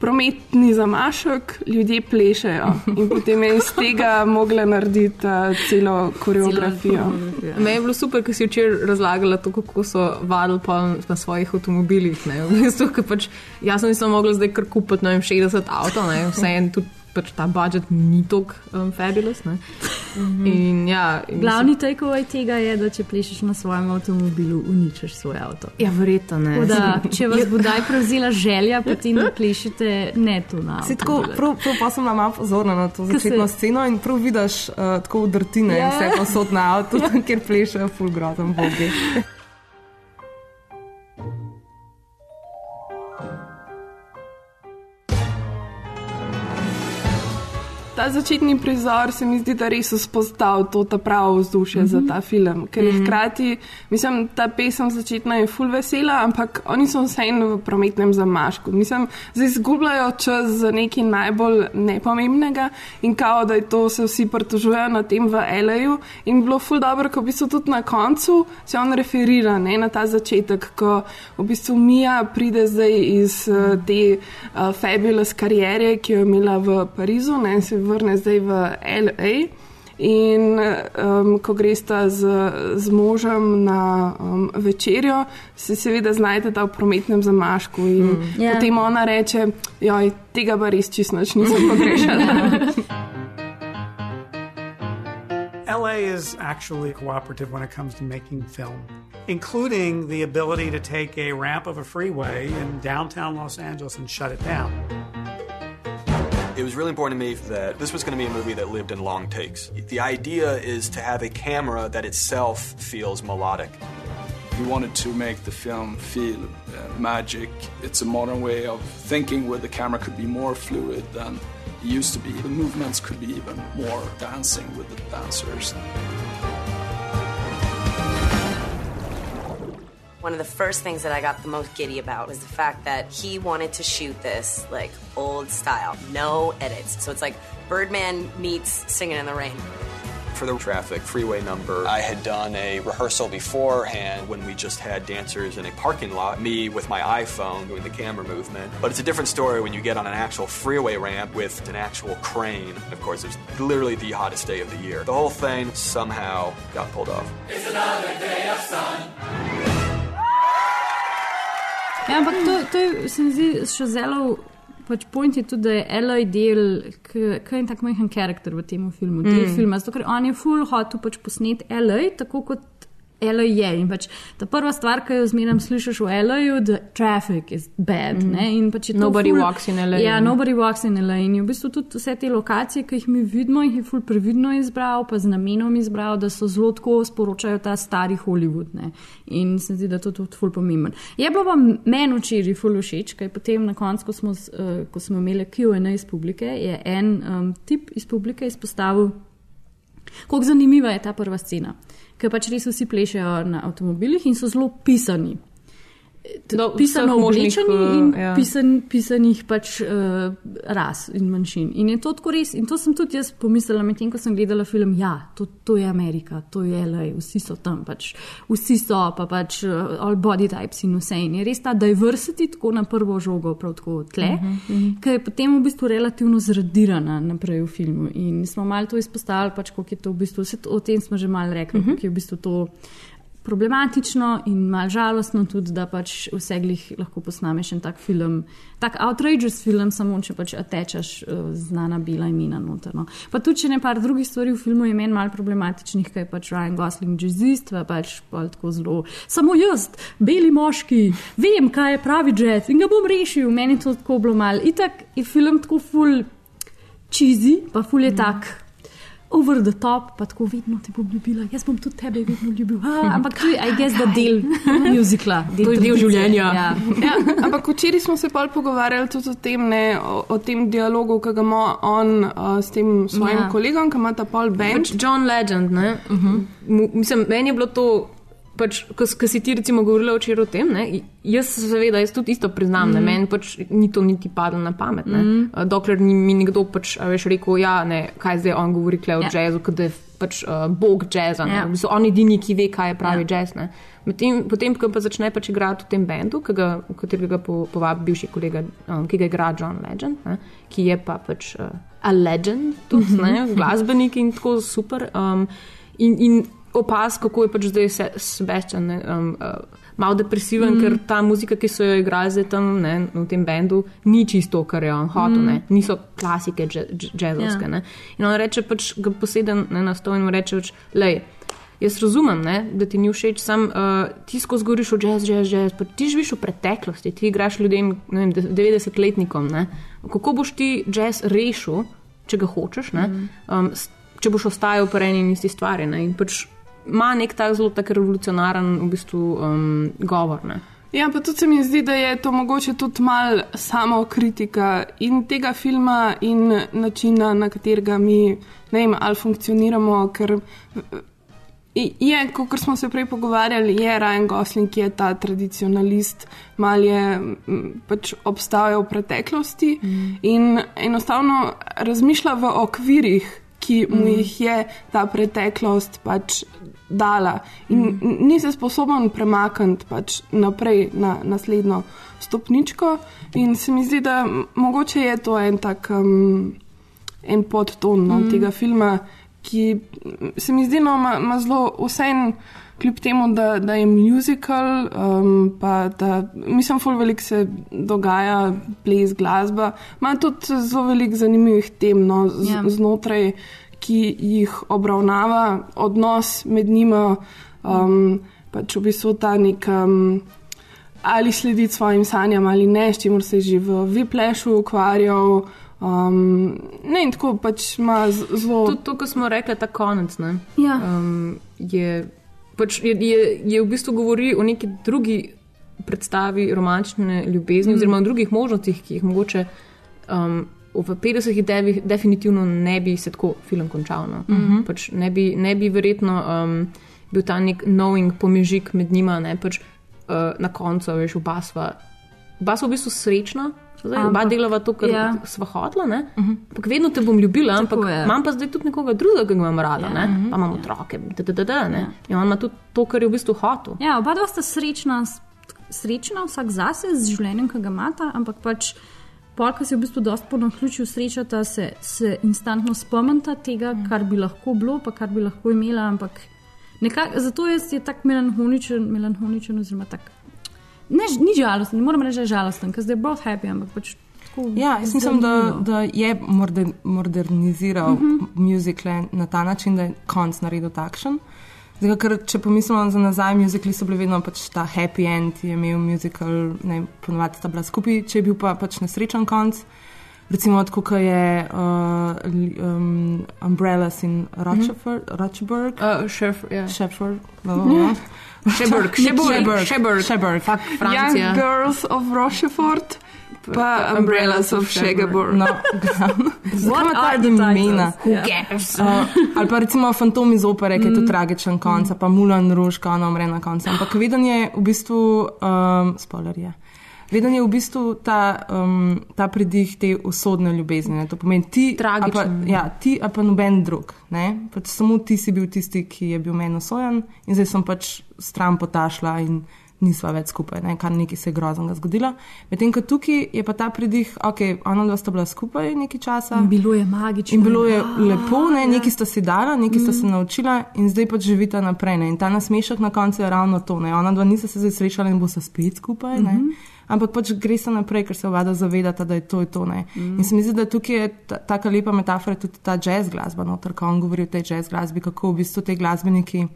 prometni zamašek, ljudje plešajo. In potem je iz tega mogla narediti uh, celo koreografijo. Me je bilo super, ker si včeraj razlagala to, kako so vadili na svojih avtomobilih. V bistvu, pač, jaz nisem mogla zdaj kar kupiti 60 avtomobilov, vse en tudi pač ta budžet ni tako um, fabulous. Mm -hmm. in, ja, in Glavni se... takeaway tega je, da če plešeš na svojem avtomobilu, uničiš svoj avto. Ja, verjetno ne. Da, *laughs* če vas bo daj prevzela želja, potem ne plešite ne tu na avto. Tako, prav, prav pa sem malo pozorna na to začetno se... sceno in prav vidiš uh, tako udrtine in vse ja. posod na avtu, *laughs* kjer plešajo full grozom bogi. Ta začetni prizor se mi zdi, da res vzpostavlja to pravo vzdušje mm -hmm. za ta film. Ker mm -hmm. hkrati, mislim, ta pesem začetna je full vesela, ampak oni so vseeno v prometnem zamašku. Mislim, da izgubljajo čas za nekaj najbolj nepomembnega in kao, da je to se vsi pritožujejo na tem v L.A.U. In bilo full dobro, ko v bistvu tudi na koncu se on referira ne, na ta začetek, ko v bistvu Mija pride zdaj iz uh, te uh, fabulous karijere, ki jo je imela v Parizu. Ne, vrne zdaj v L.A. In um, ko greš z, z možem na um, večerjo, se seveda znajdete v prometnem zamašku. In mm. yeah. Ja. potem ona reče: Joj, tega pa res čisto nisem pogrešala. *laughs* LA is actually cooperative when it comes to making film, including the ability to take a ramp of a freeway in downtown Los Angeles and shut it down. It was really important to me that this was going to be a movie that lived in long takes. The idea is to have a camera that itself feels melodic. We wanted to make the film feel uh, magic. It's a modern way of thinking where the camera could be more fluid than it used to be. The movements could be even more dancing with the dancers. One of the first things that I got the most giddy about was the fact that he wanted to shoot this like old style, no edits. So it's like Birdman meets Singing in the Rain. For the traffic freeway number, I had done a rehearsal beforehand when we just had dancers in a parking lot, me with my iPhone doing the camera movement. But it's a different story when you get on an actual freeway ramp with an actual crane. Of course, it was literally the hottest day of the year. The whole thing somehow got pulled off. It's another day of sun. Ja, ampak to, to je, se mi zdi, še zelo. Pač point je tudi, da je Eloj del, ki je tako majhen karakter v tem filmu, del mm. filma. Zato, ker on je full hotel pač posneti Eloj, tako kot Elo je. In pač ta prva stvar, ki jo zmeraj slišiš v Eloju, da traffic is bad. Mm. Pač nobody ful, walks in Elo. Ja, nobody walks in Elo. In v bistvu tudi vse te lokacije, ki jih mi vidimo, jih je ful previdno izbral, pa z namenom izbral, da so zelo tako sporočajo ta stari Hollywood. Ne? In se zdi, da to tudi ful pomemben. Je bilo pa meni včeraj ful všeč, kaj potem na koncu, ko smo, uh, ko smo imeli QA iz publike, je en um, tip iz publike izpostavil, kako zanimiva je ta prva scena ker pač res vsi plešajo na avtomobilih in so zelo pisani. No, pisano oblečeni in ja. pisan, pisanih pač uh, ras in manjšin. In je to tako res. In to sem tudi jaz pomislila, medtem ko sem gledala film. Ja, to, to je Amerika, to je LA, vsi so tam, pač, vsi so pa pač uh, all body types in vse. In je res ta diversity tako na prvo žogo, prav tako tle, uh -huh, uh -huh. ki je potem v bistvu relativno zradirana naprej v filmu. In smo malo to izpostavili, pač, koliko je to v bistvu, vse to, o tem smo že malo rekli, uh -huh. koliko je v bistvu to problematično in mal žalostno tudi, da pač vse glih lahko posnameš en tak film, tak outrageous film, samo če pač atečaš uh, znana bila imena noterno. Pa tudi, če ne par drugih stvari v filmu je meni mal problematičnih, kaj pač Ryan Gosling jazzist, pa pač pol tako zelo. Samo jaz, beli moški, vem, kaj je pravi jazz in ga bom rešil, meni to tako bilo mal. Itak je film tako full cheesy, pa full je mm. tak over the top, pa tako vedno te bom ljubila, jaz bom tudi tebe vedno ljubil. Ha, *laughs* ampak to je, I guess, da *laughs* del muzikla, To je del življenja. Ja. Ja, ampak včeraj smo se pol pogovarjali tudi o tem, ne, o, o tem dialogu, ki ga ima on uh, s tem svojim Ja. kolegom, ki ima ta pol band. Pač John Legend, ne? Uh -huh. Mislim, meni je bilo to. Pač, ko, si ti recimo govorila včeraj o tem, ne, jaz seveda jaz tudi isto priznam, mm. -hmm. meni pač ni to niti padlo na pamet. Mm. Mhm. -hmm. Dokler ni mi nekdo pač, a veš, rekel, ja, ne, kaj zdaj on govori kle o Ja. yeah. jazzu, kot da je pač uh, bog jazza. Ja. Yeah. V bistvu on edini, ki ve, kaj je pravi yeah. jazz. Ne. Medtem, potem, ko pa začne pač igrati v tem bendu, ga, v katerega po, povabi bivši kolega, um, ki ga igra John Legend, ne, ki je pa pač uh, a legend, tudi ne, *laughs* glasbenik in tako super. Um, in, in opaz, kako je pač zdaj se, Sebastian ne, um, uh, malo depresiven, Mm. ker ta muzika, ki so jo igrali zdaj tam ne, v tem bendu, ni čisto, kar je on hotel, Mm. mm. niso klasike jazzovske. Ja. Ne. In on reče pač, ga poseden ne, na stol in mu reče, pač, lej. Jaz razumem, ne, da ti ni všeč, sam uh, ti skozi govoriš o jazz, jazz, jazz, pa ti živiš v preteklosti, ti igraš ljudem, ne vem, 90-letnikom. Ne. Kako boš ti jazz rešil, če ga hočeš, ne, Mhm. um, če boš ostajal pri eni in isti stvari. Ne, in pač ima nek tak zelo tak revolucionaren v bistvu, um, govor. Ne. Ja, pa tudi se mi zdi, da je to mogoče tudi mal samo kritika in tega filma, in načina, na katerega mi ne vem, ali funkcioniramo. Ker i- je, kot smo se prej pogovarjali, je Ryan Gosling, ki je ta tradicionalist, mal je m, pač obstajal v preteklosti mm. in enostavno razmišlja v okvirih, ki mu Mm. jih je ta preteklost pač dala. In mm. ni se sposoben premakniti pač naprej na naslednjo stopničko. In se mi zdi, da mogoče je to en tak um, en podton no, Mm. tega filma, ki se mi zdi, da no, ima, zelo vseeno. Kljub temu, da, da je musical, um, pa da mislim, da veliko se dogaja, ples, glasba, ima tudi zelo veliko zanimivih tem no, z, Ja. yeah. znotraj, ki jih obravnava, odnos med njima, um, pač v bistvu ta nek. Um, ali slediti svojim sanjam ali ne, s čimer se je že v Viplešu ukvarjal. Um, ne, in tako pač ima zelo. Tudi to, kar smo rekli, ta konec. Ne, Ja. um, je, pač je, je, je v bistvu govori o neki drugi predstavi romantične ljubezni, Mm. mm. oziroma o drugih možnostih, ki jih mogoče um, v 50-ih devih definitivno ne bi se tako film končal. No. Mhm. Pač ne, bi, ne bi verjetno um, bil ta nek knowing pomežik med njima, ne pač uh, na koncu, veš, oba sva. Oba sva v bistvu srečna. Zdaj, oba Ampak- delava to, kar ja. ja. sva hotla, ne? ampak vedno te bom ljubila, ampak je. imam pa zdaj tudi nekoga drugega, ki ga imam rada, Ja. ja. pa imam otroke, da, da, da, ne. In on ima tudi to, kar je v bistvu hotel. Ja, oba dva sta srečna, srečna vsak zase z življenjem, ki ga imata, ampak pač. Polka se v bistvu dosti po naključju srečata, se, se instantno spomnita tega, kar bi lahko bilo, pa kar bi lahko imela. Ampak nekak, zato je, je tako melanholičen, melanholičen oziroma tako. Ne, ni žalosten, ne morem reči, da je žalosten, ker zdaj je both happy, ampak pač tako. Ja, jaz mislim, da, da je moder, moderniziral uh Mhm. -huh. muzikle na ta način, da je konc naredil takšen. Zdaj, ker če pomislimo za nazaj, muzikli so bili vedno pač ta happy end, je imel muzikal, ne ponovadi sta bila skupaj, če je bil pa pač nesrečen konc. Recimo, tako kot je uh, um, Umbrellas in Rochefort, mm -hmm. Rochburg. Uh, Šef, ja. Šeford. Ja. Sheberg, *laughs* Sheberg, Sheberg, Sheberg. Sheberg. Fuck, Francija. Young Girls of Rochefort, pa Umbrellas of Shegaborg. No, *laughs* Zakaj are ta cares? Uh, ali pa recimo Fantom iz opere, ki je tudi tragičen konc, pa Mulan Ruž, ki ona umre na koncu. Ampak veden je v bistvu, um, spoiler je. Veden je v bistvu ta, um, ta pridih te usodne ljubezni. Ne? To pomeni ti, a pa, ja, ti, a pa noben drug. Pač samo ti si bil tisti, ki je bil meni osojen in zdaj sem pač stran potašla in nisva več skupaj, ne, kar nekaj se je groznega zgodilo. Medtem ko tukaj je pa ta pridih, ok, ona dva sta bila skupaj nekaj časa. In bilo je magično. In bilo je Ja, lepo, ne, ja. nekaj sta si dala, nekaj sta Mm. se naučila in zdaj pač živita naprej. Ne. In ta nasmešek na koncu je ravno to. Ne. Ona dva nista se zdaj srečala in bo se spet skupaj. Ne. Ampak pač gre se naprej, ker se ovada zavedata, da je to, je to. Ne. Mm. In se mi zdi, da tukaj je ta- taka lepa metafora tudi ta jazz glasba, noter, ko on govori o tej jazz glasbi, kako v bistvu te glasbeniki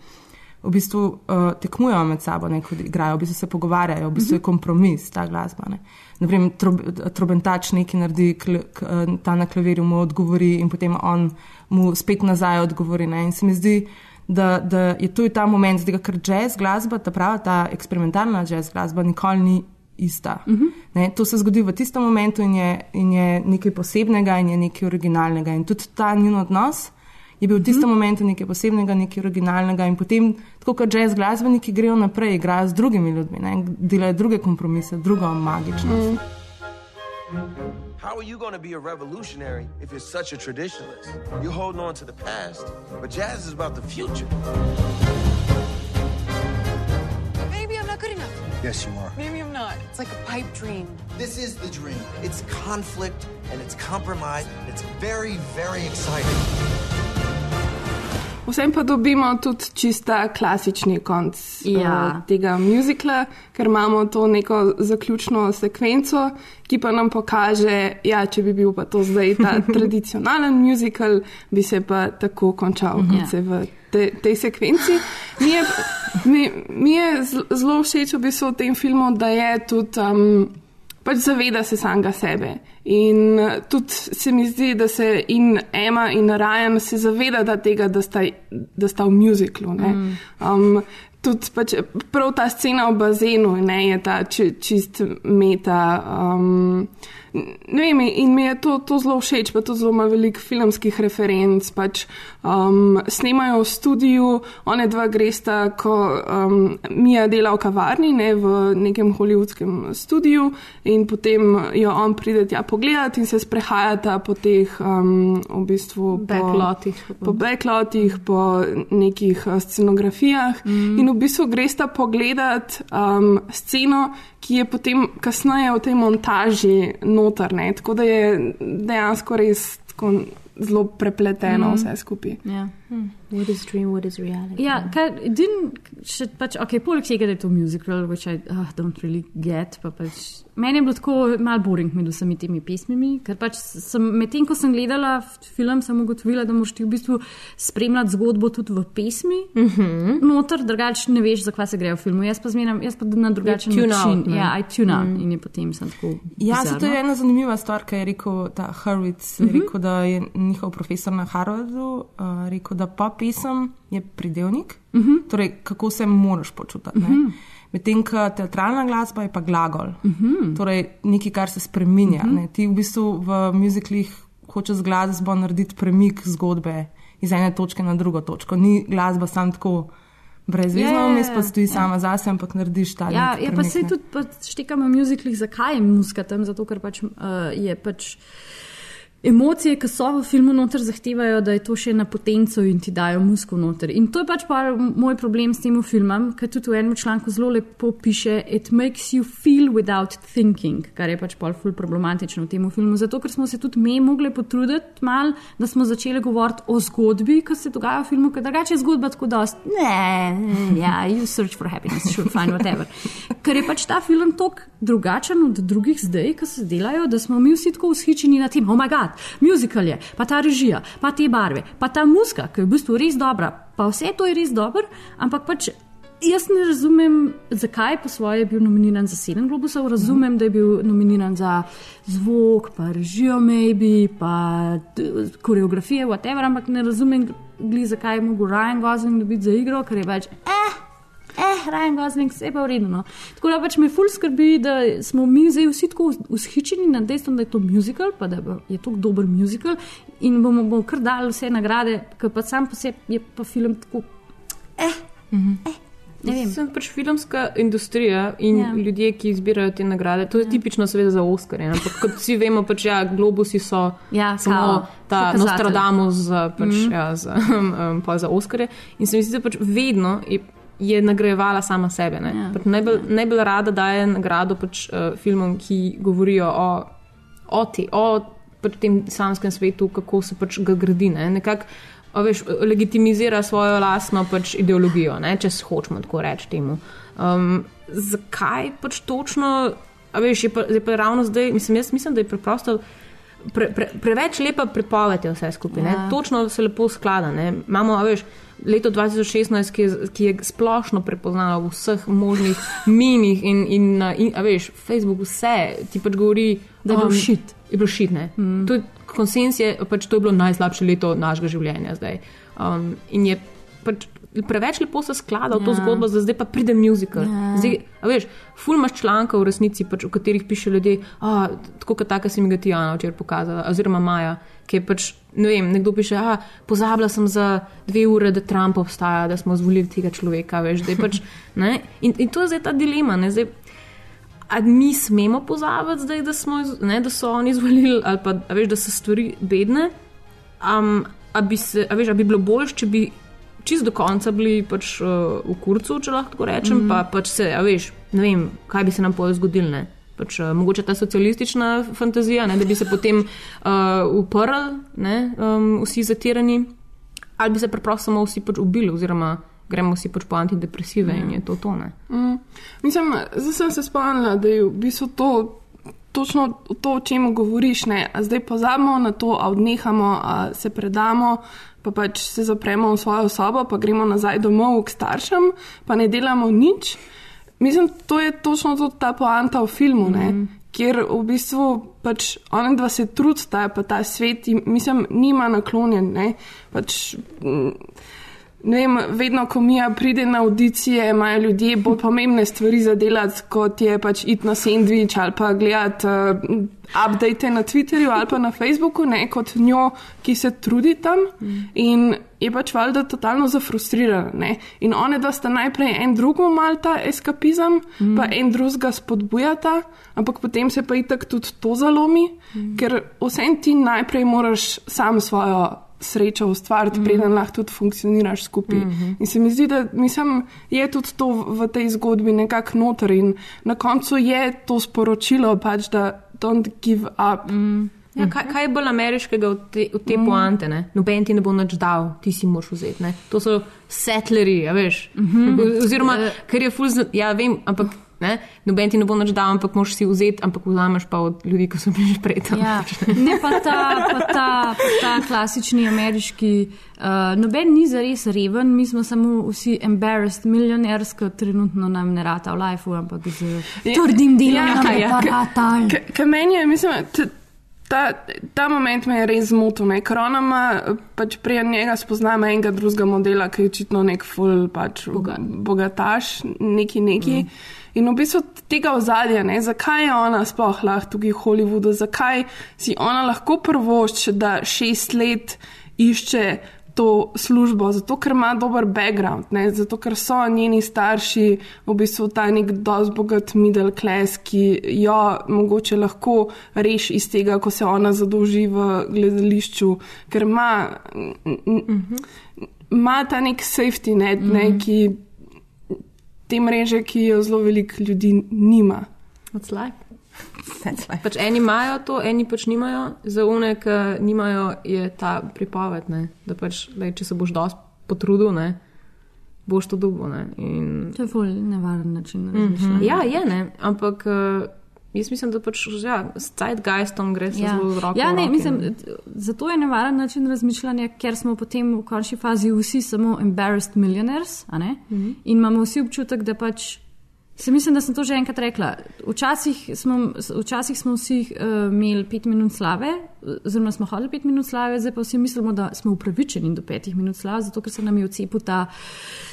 v bistvu uh, tekmujejo med sabo, ne, ko igrajo, v bistvu se pogovarjajo, v bistvu je kompromis ta glasba. Ne. Naprimer, trob, trobentač nekaj naredi, kl, k, eh, ta na klavirju mu odgovori in potem on mu spet nazaj odgovori. Ne. In se mi zdi, da, da je to ta moment, zdaj, ker jazz glasba, ta prava, ta eksperimentalna jazz glasba nikoli ni ista. Uh -huh. ne, to se zgodi v tistem momentu in je, in je nekaj posebnega in je nekaj originalnega. In tudi ta njun odnos je bil v tistem uh -huh. momentu nekaj posebnega, nekaj originalnega. In potem, tako kot jazz glasbeniki, grejo naprej, igrajo z drugimi ljudmi, ne, delajo druge kompromise, drugo magičnost. Mm. How are you going to be a revolutionary if you're such a traditionalist? You're holding on to the past, but jazz is about the future. Yes, you are. Maybe I'm not. It's like a pipe dream. This is the dream. It's conflict and it's compromise. It's very, very exciting. Vsem pa dobimo tudi čista klasični konc Ja. uh, tega muzikla, ker imamo to neko zaključno sekvenco, ki pa nam pokaže, da če bi bil pa to zdaj ta *laughs* tradicionalen muzikal, bi se pa tako končal, kot Ja. se v te, tej sekvenci. Mi je, mi, mi je zelo všeč v bistvu v tem filmu, da je tudi. Um, Pač zaveda se samega sebe. In eh, tudi se mi zdi, da se in Emma in Ryan se zavedata tega, da sta, da sta v muziklu. ne. Mm. Um, tudi pač prav ta scena v bazenu ne, je ta či, čist meta. Um, ne vem, in mi je to, to zelo všeč, pa to zelo veliko filmskih referenc. Pač, um, snemajo v studiu, one dva gresta, ko um, Mija dela v kavarni, ne, v nekem hollywoodskem studiu, in potem jo on pride tja pogledat in se sprehajata po teh um, v bistvu Backlotih. Po, po backlotih, po nekih uh, scenografijah. Mm. In v bistvu gresta pogledat um, sceno, ki je potem kasneje v tej montaži noter. Ne? Tako da je dejansko res zelo prepleteno Mm. mm. vse skupaj. Ja. Hmm. What is dream, what is reality? Ja, kar edin, še pač, ok, poleg tega, da je to musical, which I uh, don't really get, pa pač, meni je bilo tako mal boring med vsemi temi pesmimi, ker pač sem, medtem ko sem gledala film, sem ugotovila, da moraš ti v bistvu spremljati zgodbo tudi v pesmi, Mm -hmm. noter, drugače ne veš, zakaj se gre v filmu. Jaz pa zmeram, jaz pa na drugačen tune način. out, ne. ja, I tune out Mm. in je potem sem tako. Ja, bizarno. zato je ena zanimiva stvar, ki je rekel ta Harvitz, uh Mhm. -huh. rekel, da je njihov profesor na Harvardu uh, rekel, da pa pesem je pridevnik, uh Mhm. -huh. torej kako se moraš počutiti. Uh Mhm. -huh. Medtem ko teatralna glasba je pa glagol, uh Mhm. -huh. torej nekaj, kar se spreminja. Uh. -huh. Ti v bistvu v muziklih hočeš z glasbo narediti premik zgodbe iz ene točke na drugo točko. Ni glasba sam tako. Brezvezno, Ja, ja, vmes pa ja. stoji sama zase, ampak narediš ta Ja, nek ja pa se ne. tudi pač štekamo v muziklih, zakaj je muska tam, zato ker pač, uh, je pač. Emocije, ki so v filmu noter, zahtevajo, da je to še na potenco in ti dajo musko noter. In to je pač pa moj problem s tem filmom, ker tudi v enem članku zelo lepo piše: It makes you feel without thinking, kar je pač pol ful problematično v tem filmu. Zato, ker smo se tudi mi mogli potruditi mal, da smo začeli govoriti o zgodbi, ki se dogaja v filmu, ker drugače je zgodba tako dost. Ne, ja, you search for happiness, sure, fine, whatever. Ker je pač ta film tok drugačen od drugih zdaj, ki se delajo, da smo mi vsi tako ushičeni na tem, oh my god, muzikal je, pa ta režija, pa te barve, pa ta muska, ki je v bistvu res dobra, pa vse to je res dobro, ampak pač. Jaz ne razumem, zakaj po svoje je bil nominiran za sedem globusov. Razumem, da je bil nominiran za zvok, pa režijo, maybe, pa koreografije, whatever, ampak ne razumem, gli, zakaj je mogel Ryan Gosling dobiti za igro, ker je pač, eh, eh, Ryan Gosling, vse pa vredno. Tako da pač me ful skrbi, da smo mi zdaj vsi tako ushičeni nad dejstvom, da je to musical, pa da je to dober musical in bomo, bomo kar dali vse nagrade, ker pa sam po sebi je pa film tako, eh, eh. Ne vem. Sem pač filmska industrija in Ja. ja. ljudje, ki izbirajo te nagrade. To je ja. tipično, seveda, za Oscarje. Ampak kot vsi vemo, pač, ja, globusi so ja, samo kao, ta. Nostradamus za, pač, Mhm. mm. ja, za, *laughs* um, pa za Oscarje. In se mi zdi, da pač vedno je, je nagrajevala sama sebe. ne. Ja. Pač Najbolj, najbolj rada daje nagrado pač, uh, filmom, ki govorijo o, o, te, o pač tem samskem svetu, kako se pač ga gradi. Ne. Nekako a veš, legitimizira svojo lastno pač ideologijo, ne, če hočemo tako reči temu. Um, zakaj pač točno, a veš, je pa, je pa ravno zdaj, mislim, jaz mislim, da je preprosto. Pre, pre, preveč lepa pripoved je vse skupaj, Ja. točno se lepo sklada. Ne. Imamo, a veš, leto 2016, ki je, ki je splošno prepoznalo vseh možnih *laughs* mimih in, in, in a veš, Facebook vse ti pač govori, Da je bilo um, shit. Je bilo šit, ne. Mm. To je konsens, je pač to je bilo najslabše leto našega življenja zdaj. Um, in je pač preveč lepo se sklada v to Ja. zgodbo, da zdaj pa pride muzikal. Ja. Zdaj, veš, ful imaš člankov v resnici, pač, v katerih piše ljudje, "A, tako kot taka si mi ga ti Jana včeraj pokazala, oziroma Maja, ki je pač, ne vem, nekdo piše, a, pozabila sem za dve ure, da Trump obstaja, da smo zvolili tega človeka, veš, da je pač, *laughs* ne, in, in to je zdaj ta dilema, ne, zdaj, a mi smemo pozabiti zdaj, da, smo, ne, da so oni izvolili, ali pa veš, da so stvari bedne. Um, a, bi se, a, veš, a bi bilo bolje, če bi čist do konca bili pač, uh, v kurcu, če lahko tako rečem, mm. -hmm. pa pač se, a veš, ne vem, kaj bi se nam pol zgodilo. Pač, uh, mogoče ta socialistična fantazija, ne, da bi se potem uh, uprli, ne, um, vsi zatirani, ali bi se preprosto samo vsi pač ubili, oziroma gremo vsi pač po antidepresive in je to tone. Mm. Mislim, zdaj sem se spomnila, da je v bistvu to točno to, o čem govoriš. Ne? A zdaj pozabimo na to, a odnehamo, a se predamo, pa pač se zapremo v svojo sobo, pa gremo nazaj domov k staršem, pa ne delamo nič. Mislim, to je točno tudi ta poanta v filmu. Mm. Ker v bistvu pač ona dva se trudita, pa ta svet, jim- mislim, nima naklonjen. Ne? Pač, mm, Ne vem, vedno, ko mi pride na audicije, imajo ljudje bolj pomembne stvari za delati, kot je pač iti na sendvič ali pa gledati uh, update na Twitterju ali pa na Facebooku, ne kot njo, ki se trudi tam in je pač valjda totalno zafrustrirana. Ne? In one dva sta najprej en drugemu mal ta eskapizem, mm. pa en drugega spodbujata, ampak potem se pa itak tudi to zalomi, mm. ker vsem ti najprej moraš sam svojo srečo ustvariti, mm. preden lahko tudi funkcioniraš skupaj. Mm -hmm. In se mi zdi, da mislim, je tudi to v tej zgodbi nekako noter in na koncu je to sporočilo, pač, da don't give up. Mm. Ja, kaj, kaj je bolj ameriškega od te, od te mm. poante? Ne? Noben ti ne bo nič dal, ti si moraš vzeti. Ne? To so settlerji, a veš. Mm -hmm. Oziroma, ker je ful, zna- ja, vem, ampak. Ne? Noben ti ne bo nič dal, ampak moraš si vzeti, ampak vzameš pa od ljudi, ki so bili že prej tam. Ja, ne pa ta, pa ta, pa ta klasični ameriški. Uh, noben ni zares reven, mi smo samo vsi embarrassed, milijonersko, trenutno nam ne rata v lifeu, ampak z trdim delom nam je pa ratal. Kaj meni je, mislim, ta, ta moment me je res zmotil, ne? ker ona ima pač prej njega spoznama enega drugega modela, ki je očitno nek full pač Bogat. bogataš, neki neki. Mm. In v bistvu tega ozadja, ne, zakaj je ona sploh lahko tukaj v Hollywoodu, zakaj si ona lahko prvošče, da šest let išče to službo, zato ker ima dober background, ne? zato ker so njeni starši v bistvu ta nek dosti bogat middle class, ki jo mogoče lahko reši iz tega, ko se ona zadolži v gledališču, ker ima, ima ta nek safety net, ne? ki te mreže, ki jo zelo veliko ljudi nima. That's life. Pač eni imajo to, eni pač nimajo, za une, ki nimajo, je ta pripoved, ne? da pač, lej, če se boš dosti potrudil, ne? boš to dobil. ne. In... To je ful nevaren način Mhm. razmišljanja. Ja, je ne, ampak uh, jaz mislim, da pač ja, s zeitgeistom gre Ja, zelo z roko. ja v ne, mislim, zato je nevaren način razmišljanja, ker smo potem v končni fazi vsi samo embarrassed millionaires? Mhm. In imamo vsi občutek, da pač. Se mislim, da sem to že enkrat rekla. Včasih smo, včasih smo vsi uh, imeli pet minut slave, oziroma smo hodili pet minut slave, zdaj pa vsi mislimo, da smo upravičeni do petih minut slave, zato ker se nam je odcepil ta. Uh,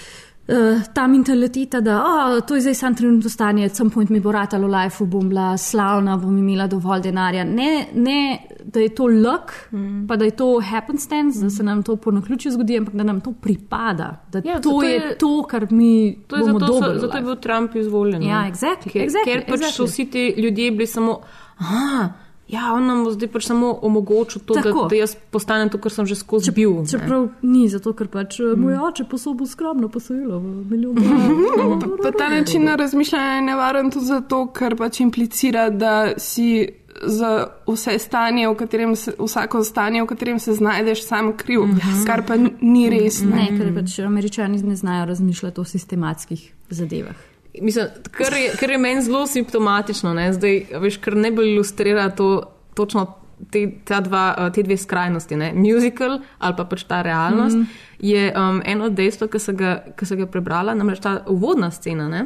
ta mentaliteta, da oh, to je zdaj samo trenutno stanje, at some point mi bo ratalo v lifeu, bom bila slavna, bom imela dovolj denarja. Ne, ne da je to luck, mm. pa da je to happenstance, mm. da se nam to po naključju zgodi, ampak da nam to pripada. Da Ja, to je, je- to, kar mi To je bomo zato, so, dobili. v zato je life. bil Trump izvoljen. Ja, exactly, ker, exactly, ker pač exactly. so vsi ti ljudje bili samo, ah, Ja, on nam bo zdaj pač samo omogočil to, da, Tako. da jaz postanem to, kar sem že skozi bil. ne. Čeprav ni, zato ker pač mm. moj oče posobil skromno posojilo v milijon *laughs* dolarjev. Pa, pa ta način razmišljanja je nevaren tudi zato, ker pač implicira, da si za vse stanje, v katerem se, vsako stanje, v katerem se znajdeš, sam kriv, mm -hmm. kar pa ni res. Ne, ker pač američani ne znajo razmišljati o sistematskih zadevah. Mislim, kar je, kar je meni zelo simptomatično, ne? zdaj, veš, kar najbolj ilustrira to, točno te, dva, eh, te dve skrajnosti, ne? musical ali pa pač ta realnost, mm je um, eno dejstvo, ki sem ga, ki sem ga prebrala, namreč ta uvodna scena. Ne?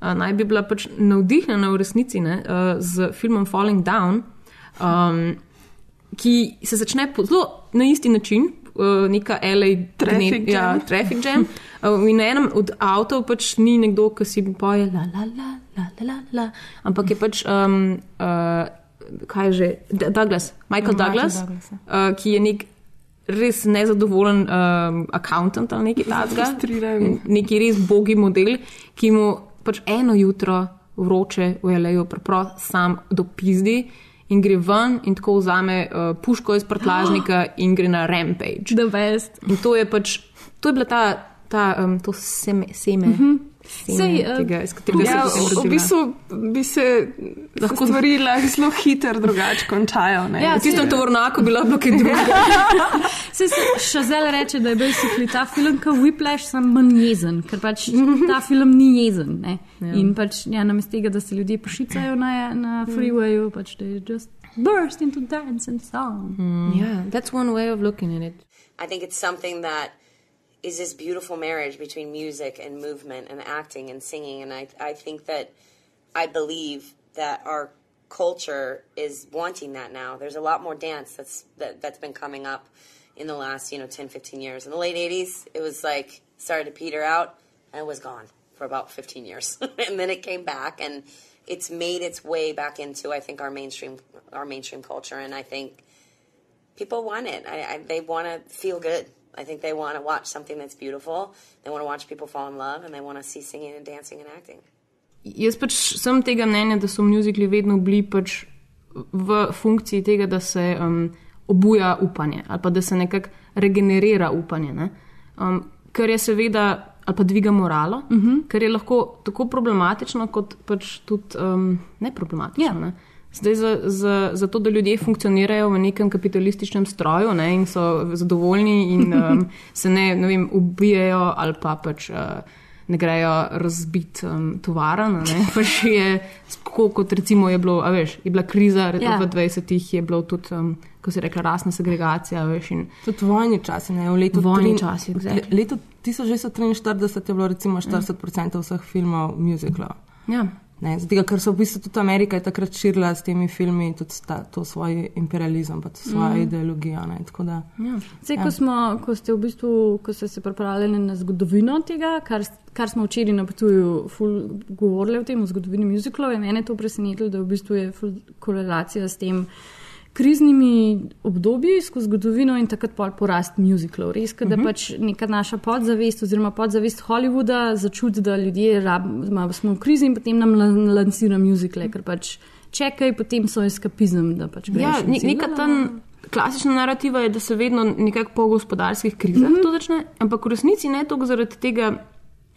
Uh, naj bi bila pač navdihnjena v resnici ne, uh, z filmom Falling Down, um, ki se začne po zelo na isti način, uh, neka LA Traffic dne- Ja, jam. traffic jam. Uh, in na enem od avtov pač ni nekdo, ki si poje la la la la la la, ampak je pač. Um, uh, kaj je že? D- Douglas, Michael Michael Douglas, Douglas, uh, ki je nek res nezadovoljen um, accountant ali nekaj takega. Neki res bogi model, ki mu pač eno jutro vroče v L.A.U. preprosto sam dopizdi. In gre ven in tako vzame uh, puško iz prtlažnika *gasps* in gre na rampage. In to je pač, to je bila ta, ta um, to seme, seme, mm -hmm. Sej, eh, tega, iz katerega Ja, se potem v, v bistvu bi se lahko stvari lahko zelo hitro drugače končajo. Ne? Ja, V tistem tovornaku bi lahko bilo kaj drugega. *laughs* Se Šazel reče, da je basically ta film kot Whiplash, sem manj jezen, ker pač ta film ni jezen. Ne? Ja. In pač ja, namesto tega, da se ljudje pošicajo na, na freewayu, pač they just burst into dance and song. Yeah, that's one way of looking at it. I think it's something that is this beautiful marriage between music and movement and acting and singing. And I, I think that I believe that our culture is wanting that now. There's a lot more dance that's that, that's been coming up in the last, you know, 10, 15 years. In the late 80s, it was like started to peter out and it was gone for about 15 years. *laughs* and then it came back and it's made its way back into I think our mainstream our mainstream culture and I think people want it. I, I, they want to feel good. I think they want to watch something that's beautiful. They want to watch people fall in love, and they want to see singing and dancing and acting. Jaz pač sem tega mnenja, da so muzikli vedno bili pač v funkciji tega, da se um, obuja upanje ali pa da se nekako regenerira upanje. Ne? Um, kar je seveda, ali pa dviga moralo, uh -huh. kar je lahko tako problematično, kot pač tudi um, neproblematično. Ne? Zdaj, za, za, za to, da ljudje funkcionirajo v nekem kapitalističnem stroju ne, in so zadovoljni in *laughs* um, se ne, ne vem, ubijajo ali pa pač. Uh, ne grejo razbiti um, tovarna. *laughs* Pač je, tako kot recimo je, bilo, a veš, je bila kriza Ja. yeah. v 20-ih, je bilo tudi, um, ko se rekla, rasna segregacija. Veš, in, Tudi vojni časi, ne v letu Vojni trin- časi, le- exactly. Leto 1943 je bilo recimo 40% vseh filmov musicalov. Ja. Ne, zato, ker so v bistvu tudi Amerika takrat širila s temi filmi tudi sta, to svoj imperializem, pa svojo Mm. ideologijo. Ne, da, ja. Zdaj, ko, smo, ko ste v bistvu, ko ste se pripravljali na zgodovino tega, kar, kar smo včeraj na Ptuju ful govorili o tem, o zgodovini muziklov, je mene to presenetilo, da v bistvu je korelacija s tem kriznimi obdobji skozi zgodovino in takrat pol porast muziklov. Res, da uh Mhm. -huh. pač neka naša podzavest oziroma podzavest Hollywooda začuti, da ljudje rab, smo v krizi in potem nam lan- lansira muzikle, ker pač čekaj, potem so eskapizem, da pač greš. Ja, ne, neka la, la, ta la. klasična narativa je, da se vedno nekako po gospodarskih krizah mm -hmm. to začne, ampak v resnici ne toliko zaradi tega,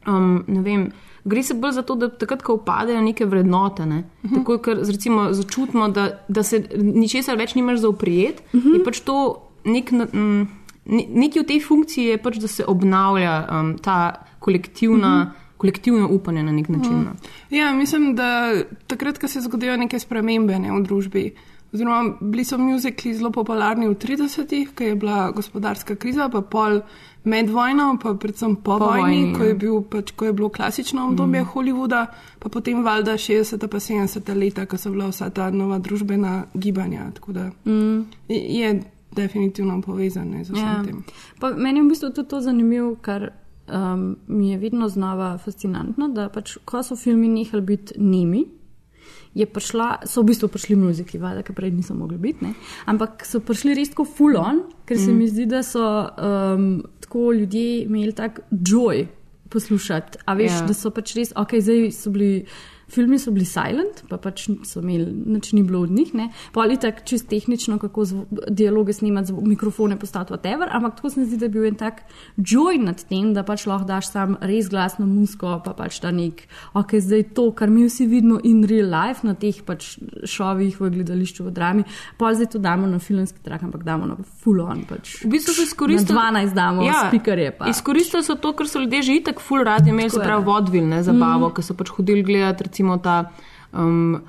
um, ne vem. Gre se bolj za to, da takrat, ko upadejo neke vrednote, ne? uh -huh. tako ker recimo, začutimo, da, da se ničesar več nimaš za uprijet, uh -huh. je pač to nek, mm, ne- neki v tej funkciji, je pač, da se obnavlja um, ta kolektivna, uh -huh. kolektivno upanje na nek način. no. Ja, mislim, da takrat, ko se zgodijo neke spremembe ne, v družbi, oziroma bili so muzikli zelo popularni v 30-ih, ko je bila gospodarska kriza, pa pol med vojno, pa predvsem po, Po vojni, vojni, ko, ja. je bil, pač, ko je bilo klasično obdobje mm. Hollywooda, pa potem valjda 60. pa 70. leta, ko so bila vsa ta nova družbena gibanja. Tako da Mm. je- definitivno povezan ne, z vsem Ja. tem. Pa meni je v bistvu tudi to zanimivo, kar um, mi je vedno znova fascinantno, da pač, ko so filmi nehali biti nemi, je prišla, so v bistvu prišli muziki, valjda, ki prej niso mogli biti, ne? ampak so prišli res tako full on, ker se Mm. mi zdi, da so um, tako ljudje imeli tak joy poslušati. A veš, Ja. da so pač res, ok, zdaj so bili filmi so bili silent, pa pač so imeli, nič ni bilo od njih. ne. Pol je tako čist tehnično, kako dialoge snimati, zvo- mikrofone postaviti, whatever, ampak tako se mi zdi, da je bil en tak joy nad tem, da pač lahko daš sam res glasno musko, pa pač ta nek, ok, zdaj to, kar mi vsi vidimo in real life na teh pač šovih v gledališču, v drami, pa zdaj to damo na filmski trak, ampak damo na full on. Pač. V bistvu so izkoristili. Na 12 damo, ja, spikerje pa. Izkoristili so to, ker so ljudje že itak full radi imeli, se pravi, vodvil, ne zabavo, mm. ker so pač hodili gledati recimo ta. Um,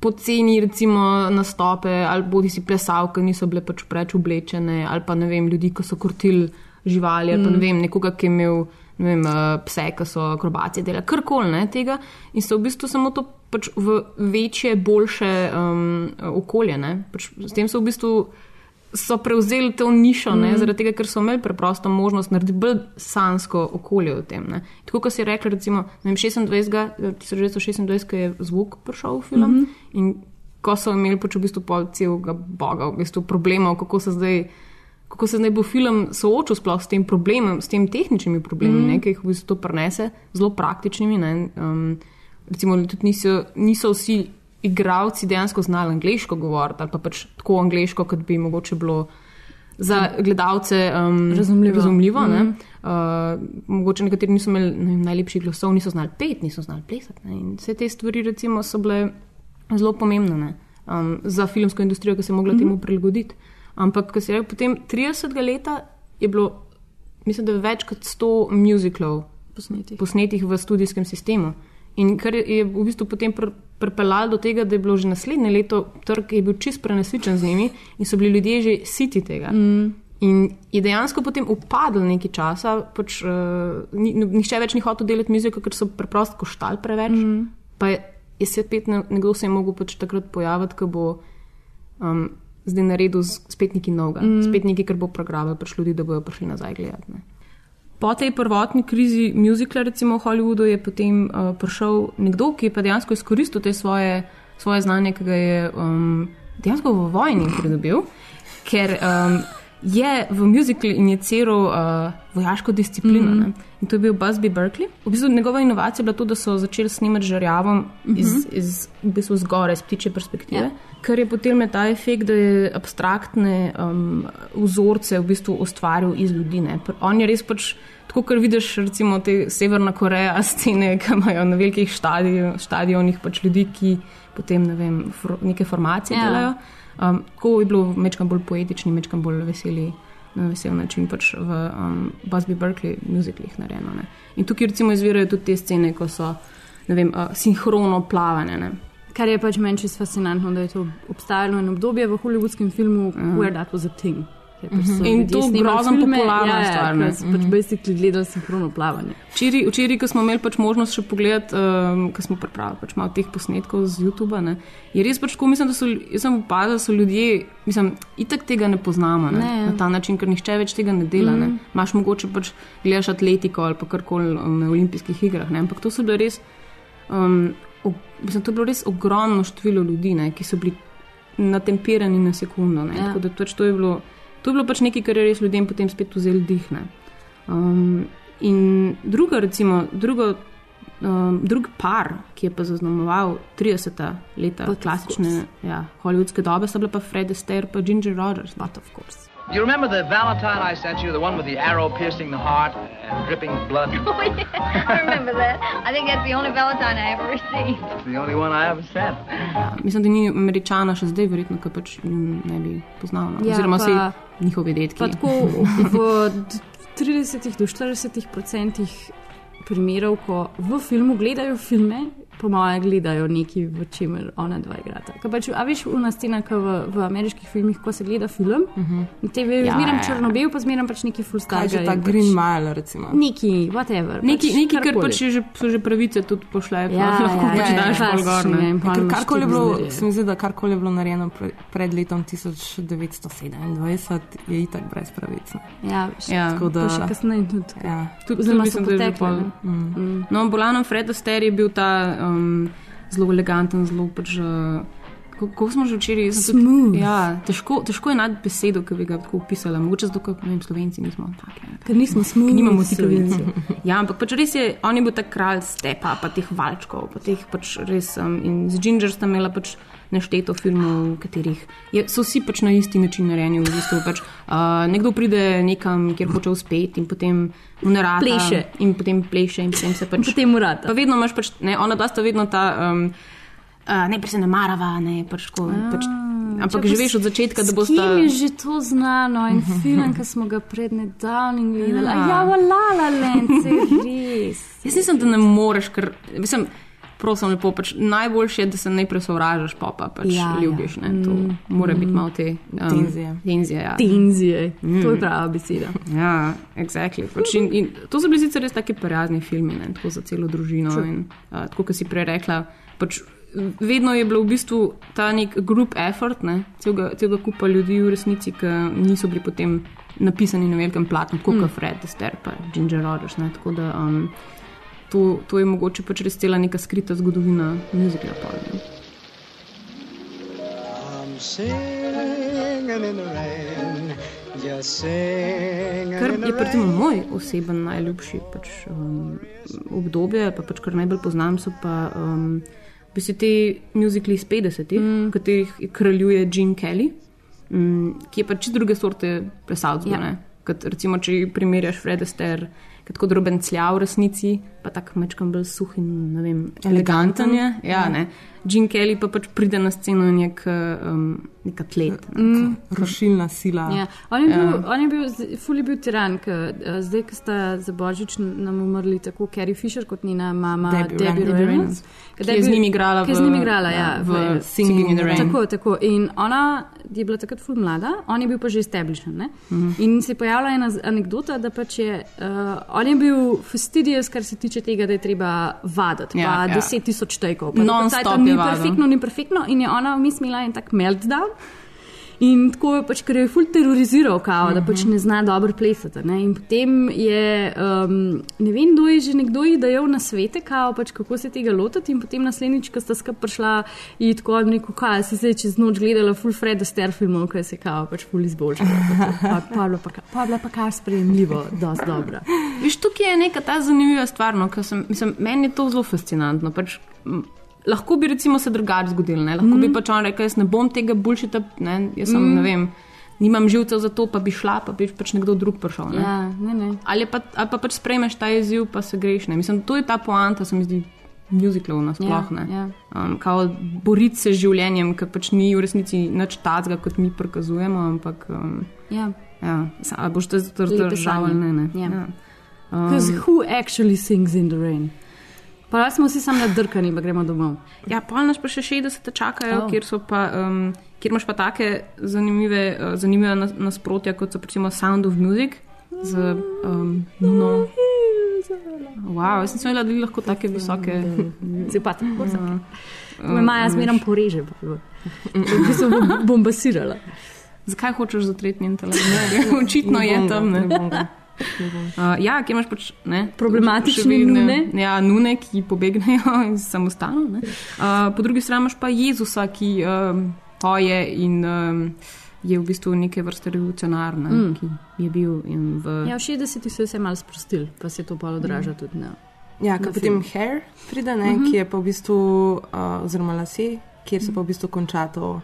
Poceni, recimo, nastope, ali bodi si plesalke, niso bile pač preveč oblečene, ali pa ne vem, ljudi, ki so krtili živali, ali pa ne Mm. vem, nekoga, ki je imel ne vem, eh, pse, ki so akrobacije delali, karkoli ne tega. In so v bistvu samo to pač v večje, boljše um, okolje. Ne? Pač s tem so v bistvu so prevzeli to nišo, mm. Mhm. zaradi tega, ker so imeli preprosto možnost narediti bolj sansko okolje v tem. Ne. Tako kot si rekel, recimo, ne vem, 26. 1926, ko je zvok prišel v film mm Mhm. -hmm. in ko so imeli pač v bistvu pol celega boga, v bistvu problemov, kako se zdaj. Kako se zdaj bo film soočil sploh s tem problemom, s tem tehničnimi problemi, mm. Mhm. ne, ki jih v bistvu to prenese, zelo praktičnimi. Ne, um, recimo, tudi niso, niso vsi igravci dejansko znali angliško govoriti ali pa pač tako angliško, kot bi mogoče bilo za gledalce um, Razumljivo. razumljivo ne. Mhm. uh, mogoče nekateri niso imeli ne najlepših glasov, niso znali pet, niso znali plesati. Ne. In vse te stvari recimo, so bile zelo pomembne ne, um, za filmsko industrijo, ki se je mogla Mhm. temu prilagoditi. Ampak, ko si rekel, potem 30 leta je bilo, mislim, da je več kot 100 muziklov posnetih. posnetih v studijskem sistemu. In kar je v bistvu potem pr pripeljalo do tega, da je bilo že naslednje leto trg je bil čist prenasičen z njimi in so bili ljudje že siti tega. Mm. In je dejansko potem upadlo nekaj časa, pač, uh, ni, nihče več ni hotel delati muzike, ker so preprosto koštali preveč. Mm. Pa je, je se spet ne- nekdo se je mogel pač takrat pojaviti, ko bo um, zdaj naredil spet nekaj novega, Mm. spet nekaj, kar bo pregrabilo pač ljudi, da bodo prišli nazaj gledati. Ne. Po tej prvotni krizi muzikla, recimo v Hollywoodu, je potem uh, prišel nekdo, ki je pa dejansko izkoristil te svoje, svoje znanje, ki ga je um, dejansko v vojni pridobil, ker um, je v muziklu injiciral uh, vojaško disciplino. Mhm. Mm. In to je bil Busby Berkeley. V bistvu njegova inovacija je bila to, da so začeli snemati žarjavom iz, Mhm. iz v bistvu zgoraj, z ptiče perspektive. Ja. Kar je potem imel ta efekt, da je abstraktne um, vzorce v bistvu ustvaril iz ljudi. Ne. On je res pač, tako kot vidiš, recimo te Severna Koreja *laughs* scene, ki imajo na velikih štadijo, stadionih pač ljudi, ki potem ne vem, for, neke formacije Ja. delajo. Um, tako je bilo mečkam bolj poetični, mečkam bolj veseli. Na vesel način pač v um, Busby Berkeley muziklih narejeno. Ne. In tukaj recimo izvirajo tudi te scene, ko so ne vem, uh, sinhrono plavanje. Ne. Kar je pač meni čisto fascinantno, da je to obstajalo eno obdobje v hollywoodskem filmu, Mhm. where that was a thing. Ker pač Mhm. so In to snemali grozno popularna ja, ja, stvar, ne. ker so Pač Mhm. basically gledali sinhrono plavanje. Včeraj, včeraj, ko smo imeli pač možnost še pogledati, um, ko smo pripravili pač malo teh posnetkov z YouTube, ne, je res pač tako, mislim, da so, jaz sem opazil, da so ljudje, mislim, itak tega ne poznamo ne, Ne. na ta način, ker nihče več tega ne dela. Ne. Mhm. Maš mogoče pač gledaš atletiko ali pa karkoli um, na olimpijskih igrah, ne, ampak to so bile res, um, mislim, to je bilo res ogromno število ljudi, ne, ki so bili natempirani na sekundo. Ne, Ja. tako da pač to je bilo. To je bilo pač nekaj, kar je res ljudem potem spet vzeli dih. ne. Um, in druga, recimo, drugo, um, drug par, ki je pa zaznamoval 30. leta But klasične ja, hollywoodske dobe, sta bila pa Fred Astaire in Ginger Rogers. But of course. Do you remember the Valentine I sent you, the one with the arrow piercing the heart and dripping blood? *laughs* Oh, yeah. I remember that. I think that's the only Valentine I ever received. It's the only one I ever sent. Ja, mislim, da ni američana še zdaj, verjetno, ki pač ne bi poznal. No. Ja, Oziroma, pa- vsi njihovi detki. Pa tako v d- 30 do 40 odstotkih primerov, ko v filmu gledajo filme, po mojem, gledajo nekaj, v čemer ona dva igrata. Kaj pač, a veš, una scena, ki v, v ameriških filmih, ko se gleda film, uh Mhm. -huh. te Ja, zmeraj ja. črno-bel, pa zmeraj pač neki full Kaj star. že ta Green Mile, recimo. Neki, whatever. Neki, pač neki kar pač že, so že pravice tudi pošle, pa Ja, lahko ja, pač ja, daš ja, bolj gor. ne. klasične, Ja, ker imaš karkoli je bilo, se mi zdi, da karkoli je bilo narejeno pre, pred letom 1927, je itak brez pravic. ne. Ja, Ja. Tako da, pa še kasneje tudi. Ja. Tudi mislim, so da je že potekle, pol. ne. Mm. No, Bolanom Fred Astaire je bil ta um, zelo eleganten, zelo pač. Uh, Kako smo že včeraj. Tudi, ja, težko, težko je najti besedo, ki bi ga tako opisala. Mogoče zato, ker ne vem, slovenci nismo taki. Ker nismo smooth Nimamo ti slovenci. *laughs* Ja, ampak pač res je, on je bil ta kralj stepa, pa teh valčkov, pa teh pač res. Um, in z Ginger sta imela pač nešteto filmov, v katerih je, so vsi pač na isti način narejeni. V bistvu, pač, uh, nekdo pride nekam, kjer hoče uspeti in potem rata. Pleše. In potem pleše in potem se pač. Potem urata. Pa vedno imaš pač, ne, ona da sta vedno ta. Um, Uh, ne, prej se ne marava, ne, pač tako. Pač, ampak že veš od začetka, da ta. kim je že to znano in film, ki smo ga pred nedavnim gledali. Ja. Ja, la la lence, res. Jaz mislim, da ne moreš, ker mislim, prosim, lepo, pač najboljše je, da se najprej sovražiš, pa pa pač Ja, ja. ljubiš. Ne, to Mm, mora biti mm. malo te um, Tenzije. Tenzije, ja. Tenzije, Mm. to je prava beseda. Ja, exactly. pač in, in to so bili sicer res taki prijazni filmi, ne, tako za celo družino. True. In, uh, tako kot si prej rekla, pač vedno je bilo v bistvu ta nek group effort, ne, celega, celega kupa ljudi v resnici, ki niso bili potem napisani na velikem platnu, kot Mm. mm. Fred Astaire pa Ginger Rogers. Ne, tako da um, to, to je mogoče pač res cela neka skrita zgodovina muzikla. Kar je pri tem moj oseben najljubši pač, um, obdobje, pa pač kar najbolj poznam, so pa um, v bistvu te muzikli iz 50-ih, mm. v katerih kraljuje Gene Kelly, um, ki je pač druge sorte plesalcev. Ja. Kot recimo, če primerjaš Fred Astaire, tako droben cljav v resnici, pa tako mečkam bolj suh in ne vem, eleganten je. Ja, Ja. ne. Gene Kelly pa pač pride na sceno in je kot um, nek atlet. Mm. Rušilna sila. Ja. On, je bil, Ja. on je bil, ful je bil tiran, ker uh, zdaj, ko sta za božič nam umrli tako Carrie Fisher kot njena mama Debbie Debbie, Reynolds. Ki je z njimi igrala je z v- njimi igrala, ja, ja, v Singing in the Rain. Tako, tako. In ona je bila takrat ful mlada, on je bil pa že established. Ne? Mhm. In se je pojavila ena anekdota, da pač je, uh, on je bil fastidious, kar se tiče tega, da je treba vaditi, Ja, pa ja. deset tisoč tekov. Non-stop to ni perfektno, ni perfektno in je ona vmes imela en tak meltdown. In tako je pač, ker je ful teroriziral, kao, da pač ne zna dobro plesati. Ne? In potem je, um, ne vem, kdo je že nekdo ji dajal na svete, kao, pač, kako se tega lotiti. In potem naslednjič, ko sta skupaj prišla, je tako rekel, kaj si zdaj čez noč gledala ful Fred Astaire filmov, ki se kao pač ful izboljšala. Pa, pa, pa, pa bila pa kar sprejemljivo, dosti dobra. Viš, tukaj je neka ta zanimiva stvar, no, ker sem, mislim, meni je to zelo fascinantno. Pač, lahko bi recimo se drugače zgodilo, ne? lahko mm. bi Mhm. pač on rekel, jaz ne bom tega bulšita, ne, jaz sem, Mhm. mm. ne vem, nimam živcev za to, pa bi šla, pa bi pač nekdo drug prišel. Ne? Ja, ne, ne. Ali, pa, ali pa pač sprejmeš ta izziv, pa se greš. Ne? Mislim, to je ta poanta, se mi zdi. Muziklov nasploh Ja, ne. ja. Um, kao boriti se z življenjem, ki pač ni v resnici nič tacga, kot mi prikazujemo, ampak um, Ja. ja, ali boš to zdržal ali ne. ne. Ja. Ja. Because Um, who actually sings in the rain? Pa smo vsi sam nadrkani, pa gremo domov. Ja, pa nas pa še 60 čakajo, Oh. kjer, so pa, um, kjer imaš pa take zanimive, uh, zanimive nas, nasprotja, kot so recimo Sound of Music z um, Nuno. Wow, jaz nisem bi lahko take visoke. Zdaj pa tako. Ja. To me Maja zmeram poreže. Bistvu bom bombasirala. Zakaj hočeš zatreti njen talent? *laughs* Očitno je tam. Ne? Uh, ja, ki imaš pač ne, Problematične še vedno- nune. Ja, nune, ki pobegnejo *laughs* iz samostana. Uh, po drugi strani imaš pa Jezusa, ki um, poje in um, je v bistvu neke vrste revolucionar, ne, Mm. mm. ki je bil in v. Ja, v 60-ih so se malo sprostili, pa se to pa odraža tudi na. Ja, na potem hair pride, ne, uh Mhm. -huh. ki je pa v bistvu, uh, oziroma lase, kjer se pa v bistvu konča to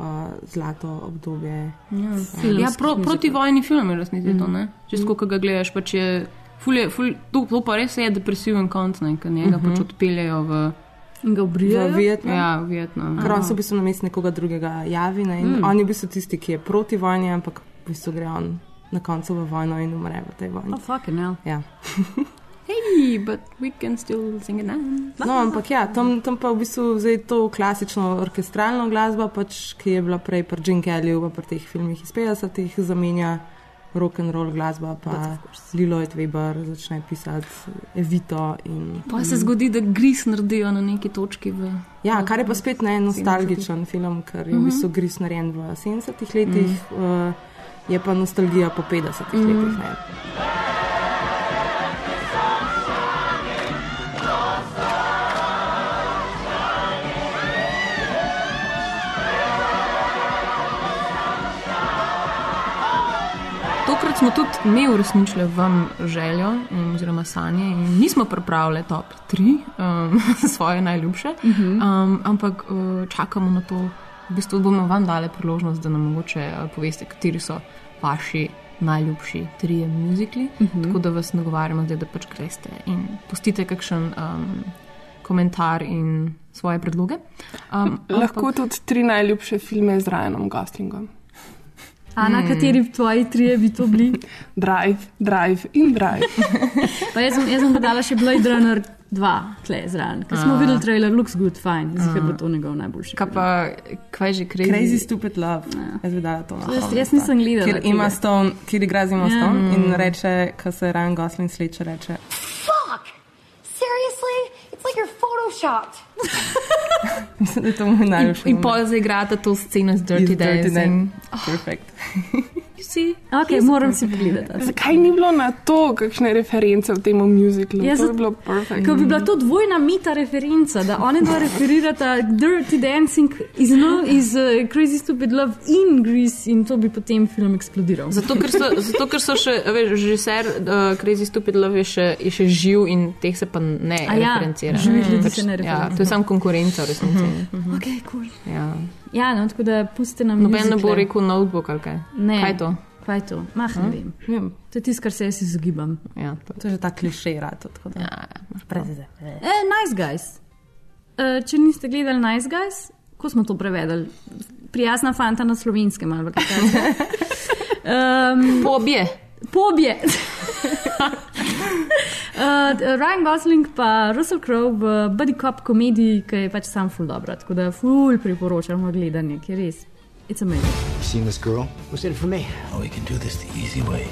uh, zlato obdobje. Ja, Filmski ja pro, muzikal. proti vojni film je resnici to, Mhm. ne? Če ko ga gledaš, pač je. Ful je, ful, to, to pa res je depresiven konc, ne, ker njega Mhm. pač odpeljejo v. In ga obrijajo? V Vietnam. Ja, v Vietnam. Ker on se v bistvu na mestu nekoga drugega javi ne, in Mm. mm. on je v bistvu tisti, ki je proti vojni, ampak v bistvu gre on na koncu v vojno in umre v tej vojni. Oh, fucking hell. Ja. *laughs* Hey, but we can still sing it now. No, ampak ja, tam, tam pa v bistvu zdaj to klasično orkestralno glasbo, pač, ki je bila prej pri Jim Kellyju, pa pri teh filmih iz 50-ih, zamenja rock and roll glasba, pa Lloyd Webber začne pisati Evito. In, Pa se zgodi, da gris naredijo na neki točki. V, Ja, kar je pa spet ne nostalgičen film, ker je v Mhm. bistvu gris narejen v 70-ih letih, uh, je pa nostalgija po 50-ih Mhm. letih. Ne. Smo tudi mi uresničili vam željo in, oziroma sanje in nismo pripravili top 3 um, *laughs* svoje najljubše, um, ampak uh, čakamo na to, v bistvu bomo vam dali priložnost, da nam mogoče uh, poveste, kateri so vaši najljubši trije muzikli. Mhm. Tako da vas nagovarjamo zdaj, da pač greste in pustite kakšen um, komentar in svoje predloge. Um, Lahko tudi tri najljubše filme z Ryanom Goslingom. A na Hmm. kateri tvoji trije bi to bili? *laughs* Drive, drive in drive. *laughs* Pa jaz sem, jaz sem dodala še Blade Runner 2, tle zraven. Ker smo A. videli trailer, looks good, fine. Zdaj A. bo to njegov najboljši. Kaj pa, kaj že crazy? Crazy Stupid Love. Jaz bi dala to. Jaz- jaz nisem gledala Kjer ima. Stone, kjer igra z Emma Ja. Stone in Mm. reče, ko se Ryan Gosling sleče, reče. Fuck! Seriously? It's like you're photoshopped. Mislim, da je to moj najljubši. In pol zaigrata to sceno z Dirty Dancing. Perfect. *laughs* You see? Ok, moram si pogledati. Zakaj ni bilo na to kakšne reference v tem muziklu? Jaz bi bilo perfekt. Ko bi bila to dvojna meta referenca, da oni dva referirata Dirty Dancing iz, no, iz uh, Crazy Stupid Love in Grease in to bi potem film eksplodiral. Zato, ker so, zato, ker so še, veš, režiser uh, Crazy Stupid Love je še, je še živ in teh se pa ne A ja, referencira. živih ljudi Pač, se ne Ja, referencira. to je samo konkurenca v resnici. Ok, cool. Ja. Ja, no, tako da pustite nam. Noben ne bo muzikle. rekel notebook ali kaj. Ne. Kaj je to? Kaj je to? Mah, ne Hm? vem. vem. To je tisto, kar se jaz izogibam. Ja, to. to je že ta klišej rad. Ja, Prezeze. E, nice guys. E, če niste gledali Nice guys, ko smo to prevedli? Prijazna fanta na slovenskem ali kaj takega. *laughs* Um, pobje. Pobje. *laughs* Uh, Ryan Gosling pa Russell Crowe v Buddy Cop komediji, ki je pač sam ful dobro. Tako da ful priporočamo gledanje, ki je res. It's amazing. You seen this girl? What's in it for me? Oh, we can do this the easy way.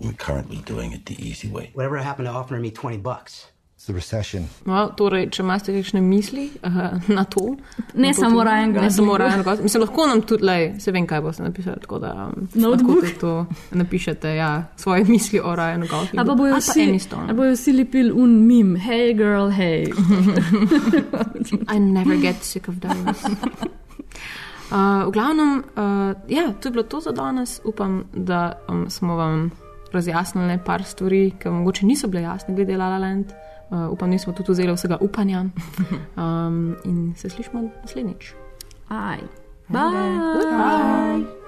We're currently doing it the easy way. Whatever happened to offering me 20 bucks? The recession. No, torej, če imate kakšne misli uh, na to, Ne na to samo Ryan Ne Gosling. samo Ryan Gosling. Mislim, lahko nam tudi, lej, se vem, kaj boste napisali, tako da um, lahko Notebook? tudi to napišete, ja, svoje *laughs* misli o Ryanu Goslingu. Ali pa bojo vsi, Stone. ali bojo vsi lepili un mim, hey girl, hey. *laughs* I never get sick of those. *laughs* Uh, v glavnem, uh, ja, to je bilo to za danes. Upam, da um, smo vam razjasnili par stvari, ki mogoče niso bile jasne glede La La Land. Uh, upam, nismo tudi vzeli vsega upanja. Um, in se slišimo naslednjič. Aj. Bye. Bye. Bye.